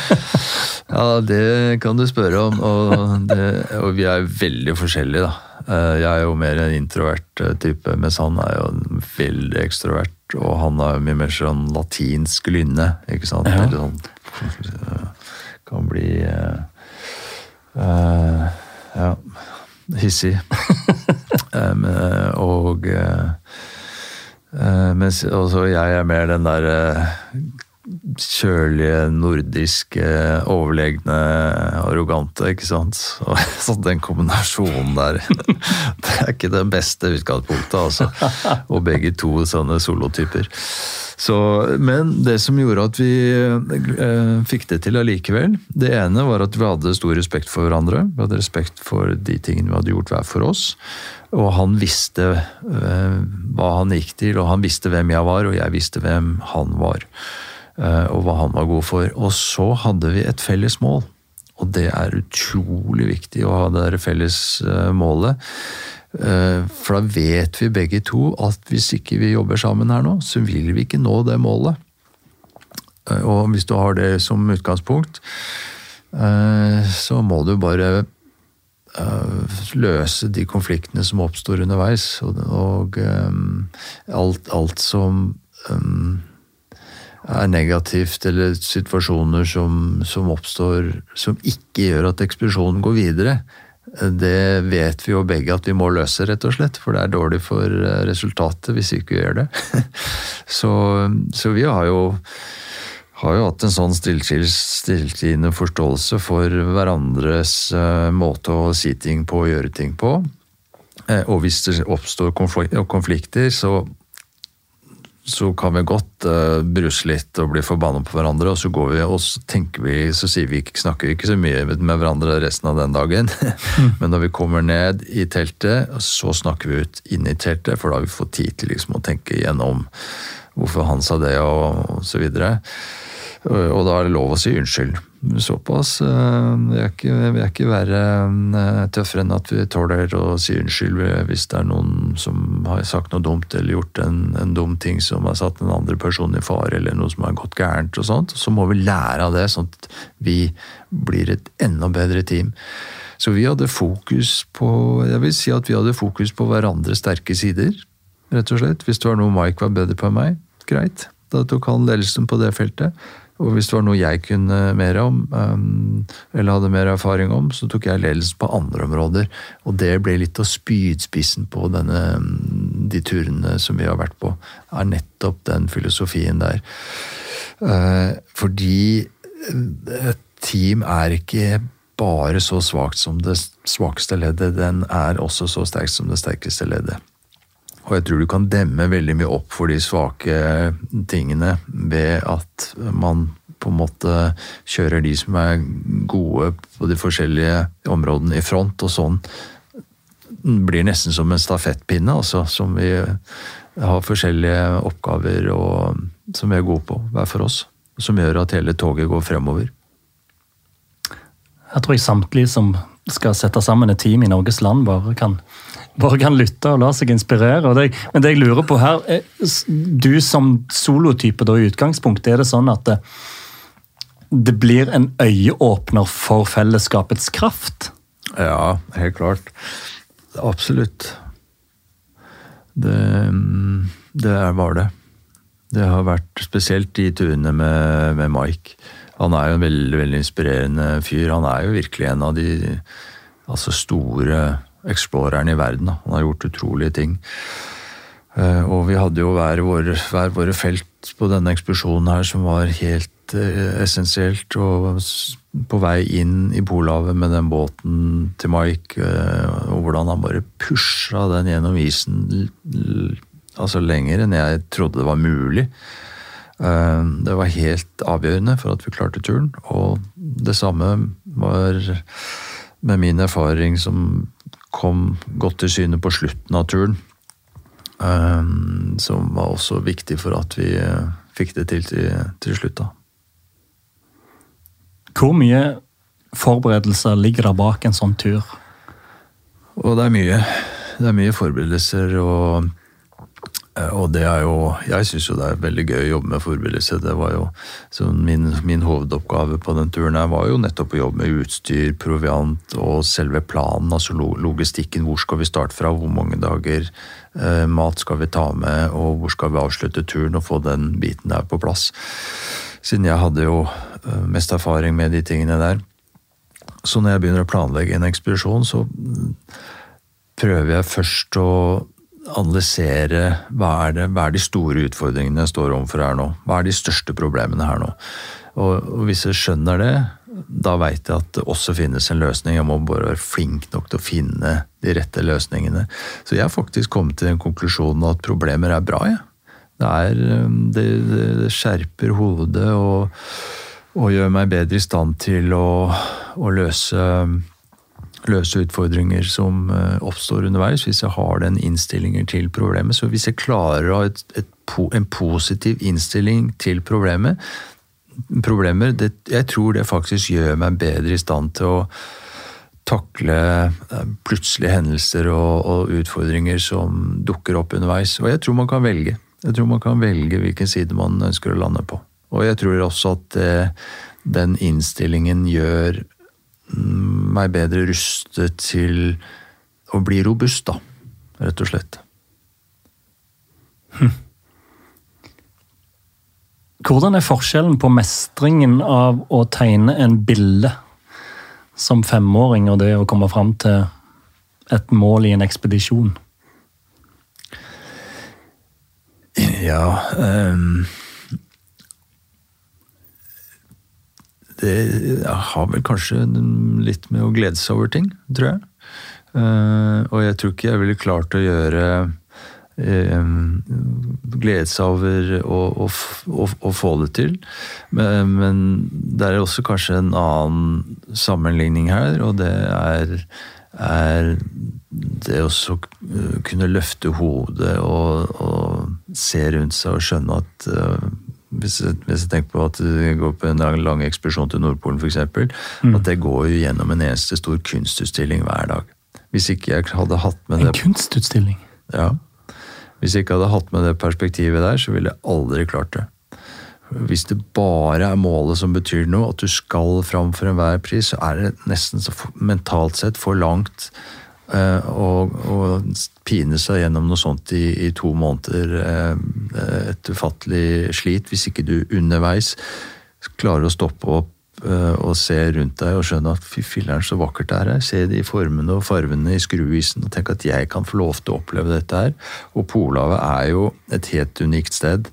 ja, det kan du spørre om. Og, det, og, vi er veldig forskjellige, da. Eh, jeg er jo mer en introvert eh, type, mens han er jo en veldig ekstrovert. Og han er jo mye mer sånn latinsk lynne, ikke sant. Ja. Eller sånn Kan bli uh, uh, Ja, hissig. um, og uh, mens også jeg er mer den der kjølige, nordiske, overlegne, arrogante, ikke sant. Så den kombinasjonen der Det er ikke det beste utgangspunktet, altså. Og begge to sånne solotyper. Så, men det som gjorde at vi eh, fikk det til allikevel, det ene var at vi hadde stor respekt for hverandre. Vi hadde respekt for de tingene vi hadde gjort hver for oss. Og han visste eh, hva han gikk til, og han visste hvem jeg var, og jeg visste hvem han var. Eh, og hva han var god for. Og så hadde vi et felles mål. Og det er utrolig viktig å ha det der felles eh, målet. Eh, for da vet vi begge to at hvis ikke vi jobber sammen her nå, så vil vi ikke nå det målet. Og hvis du har det som utgangspunkt, så må du bare løse de konfliktene som oppstår underveis. Og, alt, alt som er negativt, eller situasjoner som, som, oppstår som ikke gjør at ekspedisjonen går videre, det vet vi jo begge at vi må løse, rett og slett. For det er dårlig for eh, resultatet hvis vi ikke gjør det. så, så, vi har jo, har jo hatt en sånn stilltiende forståelse for hverandres uh, måte å si ting på og gjøre ting på. Uh, og hvis det oppstår konflikter, så så kan vi godt uh, bruse litt og bli forbanna på hverandre, og så går vi og så tenker vi, så sier vi ikke, snakker vi ikke så mye med hverandre resten av den dagen. Mm. Men når vi kommer ned i teltet, så snakker vi ut inn i teltet, for da har vi fått tid til liksom å tenke igjennom hvorfor han sa det, og, og så videre. Og da er det lov å si unnskyld. Såpass. Eh, vi er ikke, vi er ikke verre eh, tøffere enn at vi tåler å si unnskyld hvis det er noen som har sagt noe dumt eller gjort en, en dum ting som har satt en andre person i fare, eller noe som har gått gærent. og sånt. Så må vi lære av det, sånn at vi blir et enda bedre team. Så vi hadde fokus på Jeg vil si at vi hadde fokus på hverandres sterke sider, rett og slett. Hvis det var noe Mike var bedre på enn meg, greit. Da tok han ledelsen på det feltet. Og hvis det var noe jeg kunne mer om, um, eller hadde mer erfaring om, så tok jeg ledelsen på andre områder. Og det ble litt av spydspissen på denne, um, de turene som vi har vært på. er nettopp den filosofien der. Uh, fordi et team er ikke bare så svakt som det svakeste leddet, den er også så sterk som det sterkeste leddet. Og jeg tror du kan demme veldig mye opp for de svake tingene ved at man på en måte kjører de som er gode på de forskjellige områdene i front, og sånn blir nesten som en stafettpinne, altså, som vi har forskjellige oppgaver og, som vi er gode på, hver for oss. Som gjør at hele toget går fremover. Jeg tror jeg samtlige som skal sette sammen et team i Norges land, bare kan bare kan lytte og la seg inspirere. Det, men det jeg lurer på her, Du som solotype da i utgangspunktet, er det sånn at det, det blir en øyeåpner for fellesskapets kraft? Ja, helt klart. Absolutt. Det, det var det. Det har vært spesielt de turene med, med, Mike. Han er jo en veldig, veldig inspirerende fyr. Han er jo virkelig en av de altså store exploreren i verden. Da. Han har gjort utrolige ting. Eh, og vi hadde jo hver våre, hver våre felt på denne ekspedisjonen her som var helt eh, essensielt. Og på vei inn i Polhavet med den båten til Mike, eh, og hvordan han bare pusha den gjennom isen altså lenger enn jeg trodde det var mulig. Det var helt avgjørende for at vi klarte turen. Og det samme var med min erfaring som kom godt til syne på slutten av turen. Um, som var også viktig for at vi uh, fikk det til til, til slutt. da. Hvor mye forberedelser ligger der bak en sånn tur? Og det er mye. det er mye forberedelser og Eh, og det er jo Jeg syns jo det er veldig gøy å jobbe med forberedelse. Det var jo min, min, hovedoppgave på den turen her var jo nettopp å jobbe med utstyr, proviant og selve planen, altså logistikken. Hvor skal vi starte fra, hvor mange dager eh, mat skal vi ta med, og hvor skal vi avslutte turen og få den biten der på plass. Siden jeg hadde jo eh, mest erfaring med de tingene der. Så når jeg begynner å planlegge en ekspedisjon, så prøver jeg først å analysere hva er, det, hva er de store utfordringene jeg står overfor her nå. Hva er de største problemene her nå? Og, og hvis jeg skjønner det, da veit jeg at det også finnes en løsning. Jeg må bare være flink nok til å finne de rette løsningene. Så jeg har faktisk kommet til den konklusjonen at problemer er bra. Ja. Det, er, um, det, det skjerper hodet og, og, gjør meg bedre i stand til å, å løse løse utfordringer som eh, oppstår underveis, hvis jeg har den innstillingen til problemet. Så hvis jeg klarer å ha et, et, en positiv innstilling til problemet, problemer, det, jeg tror det faktisk gjør meg bedre i stand til å takle eh, plutselige hendelser og, og, utfordringer som dukker opp underveis. Og jeg tror man kan velge. Jeg tror man kan velge hvilken side man ønsker å lande på. Og jeg tror også at det, den innstillingen gjør meg bedre rustet til å bli robust, da. Rett og slett. Hm. Hvordan er forskjellen på mestringen av å tegne en bilde som femåring, og det å komme fram til et mål i en ekspedisjon? Ja um det har vel kanskje litt med å glede seg over ting, tror jeg. Uh, og jeg tror ikke jeg ville klart å gjøre uh, glede seg over å, få det til. Men, men, det er også kanskje en annen sammenligning her, og det er, er det å kunne løfte hodet og, og, se rundt seg og skjønne at uh, hvis hvis jeg, tenker på at du går på en lang ekspedisjon til Nordpolen f.eks., mm. at det går jo gjennom en eneste stor kunstutstilling hver dag. Hvis ikke jeg hadde hatt med en det En kunstutstilling? Ja. Hvis jeg ikke hadde hatt med det perspektivet der, så ville jeg aldri klart det. Hvis det bare er målet som betyr noe, at du skal fram for enhver pris, så er det nesten så mentalt sett for langt og, og pine seg gjennom noe sånt i, i to måneder. Eh, et ufattelig slit hvis ikke du underveis klarer å stoppe opp eh, og se rundt deg og skjønne at fy filler'n, så vakkert det er her. Se de formene og farvene i skruisen, og tenk at jeg kan få lov til å oppleve dette her. Og Polhavet er jo et helt unikt sted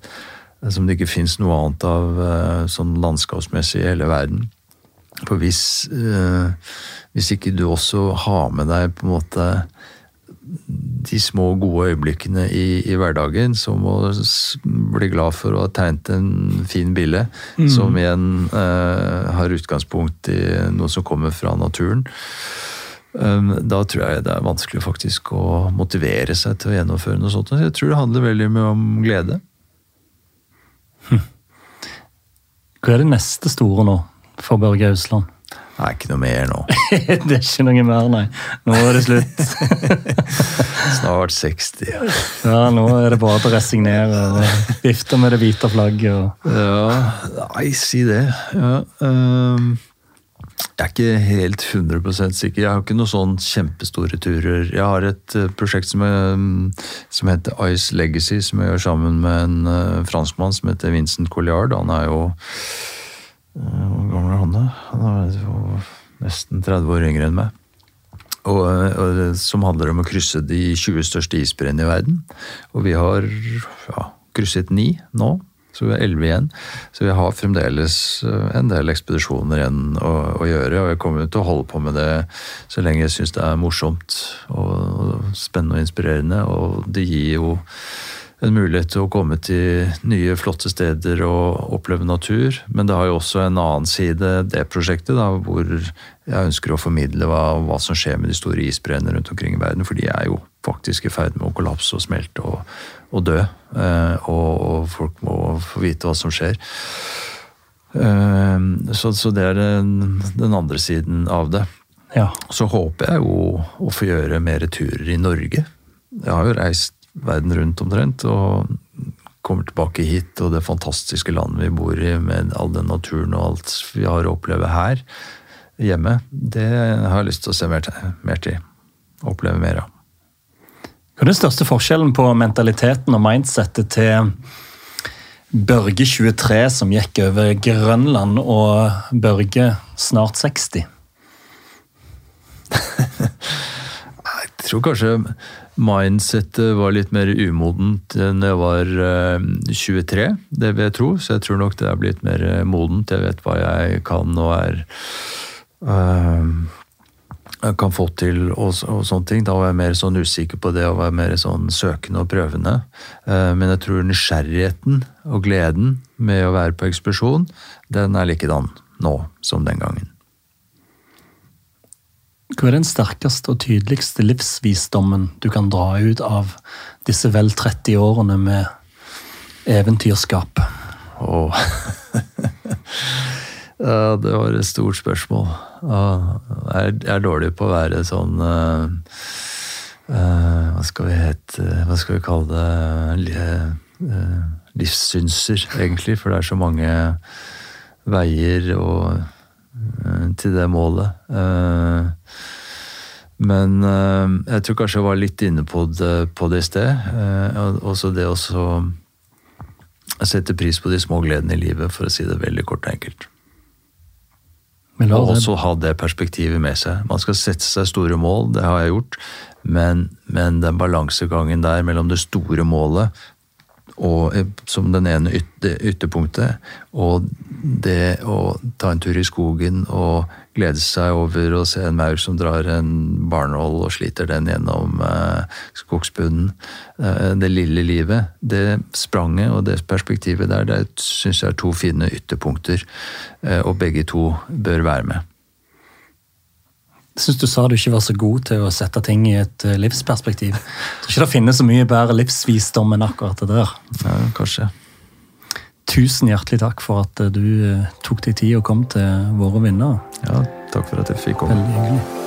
som det ikke fins noe annet av sånn landskapsmessig i hele verden. For hvis hvis ikke du også har med deg på en måte de små, gode øyeblikkene i, i hverdagen, som å bli glad for å ha tegnet en fin bilde, mm. som igjen eh, har utgangspunkt i noe som kommer fra naturen. Um, da tror jeg det er vanskelig faktisk å motivere seg til å gjennomføre noe sånt. Jeg tror det handler veldig mye om glede. Hm. Hva er det neste store nå for Børge Ausland? Det er ikke noe mer nå. det er ikke noe mer, nei. Nå er det slutt. Snart 60. Ja. ja, nå er det bare å resignere og vifte med det hvite flagget. Og... Ja, nei, si det. Ja, um, jeg er ikke helt 100% sikker. Jeg har ikke noen sånn kjempestore turer. Jeg har et uh, prosjekt som, er, som, heter Ice Legacy, som jeg gjør sammen med en uh, franskmann som heter Vincent Colliard. Han er jo Eh, hvor gammel er han, da? Han er jo nesten 30 år yngre enn meg. Og, og, som handler om å krysse de 20 største isbreene i verden. Og vi har ja, krysset ni nå, så vi har elleve igjen. Så vi har fremdeles eh, en del ekspedisjoner igjen å, å, gjøre. Og jeg kommer til å holde på med det så lenge jeg syns det er morsomt og, og spennende og inspirerende. Og det gir jo en mulighet til å komme til nye, flotte steder og oppleve natur. Men det har jo også en annen side, det prosjektet, da, hvor jeg ønsker å formidle hva, hva som skjer med de store isbreene rundt omkring i verden. For de er jo faktisk i ferd med å kollapse og smelte og, og dø. Eh, og, og, folk må få vite hva som skjer. Eh, så, så, det er den, den andre siden av det. Ja. Så håper jeg jo å få gjøre mer turer i Norge jeg har jo reist verden rundt omtrent, og kommer tilbake hit, og det fantastiske landet vi bor i, med all den naturen og alt vi har å oppleve her hjemme, det har jeg lyst til å se mer til. Mer til oppleve mer av. Hva er den største forskjellen på mentaliteten og mindsettet til Børge 23, som gikk over Grønland, og Børge snart 60? jeg tror kanskje mindsettet var litt mer umodent enn jeg var 23. Det vil jeg tro, så jeg tror nok det er blitt mer modent. Jeg vet hva jeg kan og er kan få til og, og, sånne ting. Da var jeg mer sånn usikker på det og var mer sånn søkende og prøvende. Uh, men jeg tror nysgjerrigheten og gleden med å være på ekspedisjon, den er likedan nå som den gangen. Hva er den sterkeste og tydeligste livsvisdommen du kan dra ut av disse vel 30 årene med eventyrskap? Oh. Det var et stort spørsmål. Jeg er dårlig på å være sånn uh, uh, Hva skal vi hete Hva skal vi kalle det? Uh, livssynser, egentlig. For det er så mange veier og, til det målet. men jeg tror kanskje jeg var litt inne på det, på det i sted. også det å sette pris på de små gledene i livet, for å si det veldig kort og enkelt. Og også ha det perspektivet med seg. Man skal sette seg store mål, det har jeg gjort, men, men den balansegangen der mellom det store målet og, eh, som den ene ytterpunktet, og det å ta en tur i skogen og glede seg over å se en maur som drar en barnål og sliter den gjennom eh, skogsbunnen. Eh, det lille livet. Det spranget og det perspektivet der, det syns jeg er to fine ytterpunkter, og begge to bør være med. Jeg syns du sa du ikke var så god til å sette ting i et eh, livsperspektiv. Jeg tror ikke det finnes så mye bedre livsvisdom enn akkurat det der. Ja, kanskje. Tusen hjertelig takk for at eh, du eh, tok deg tid og kom til våre vinnere. Ja, takk for at jeg fikk komme. Veldig hyggelig.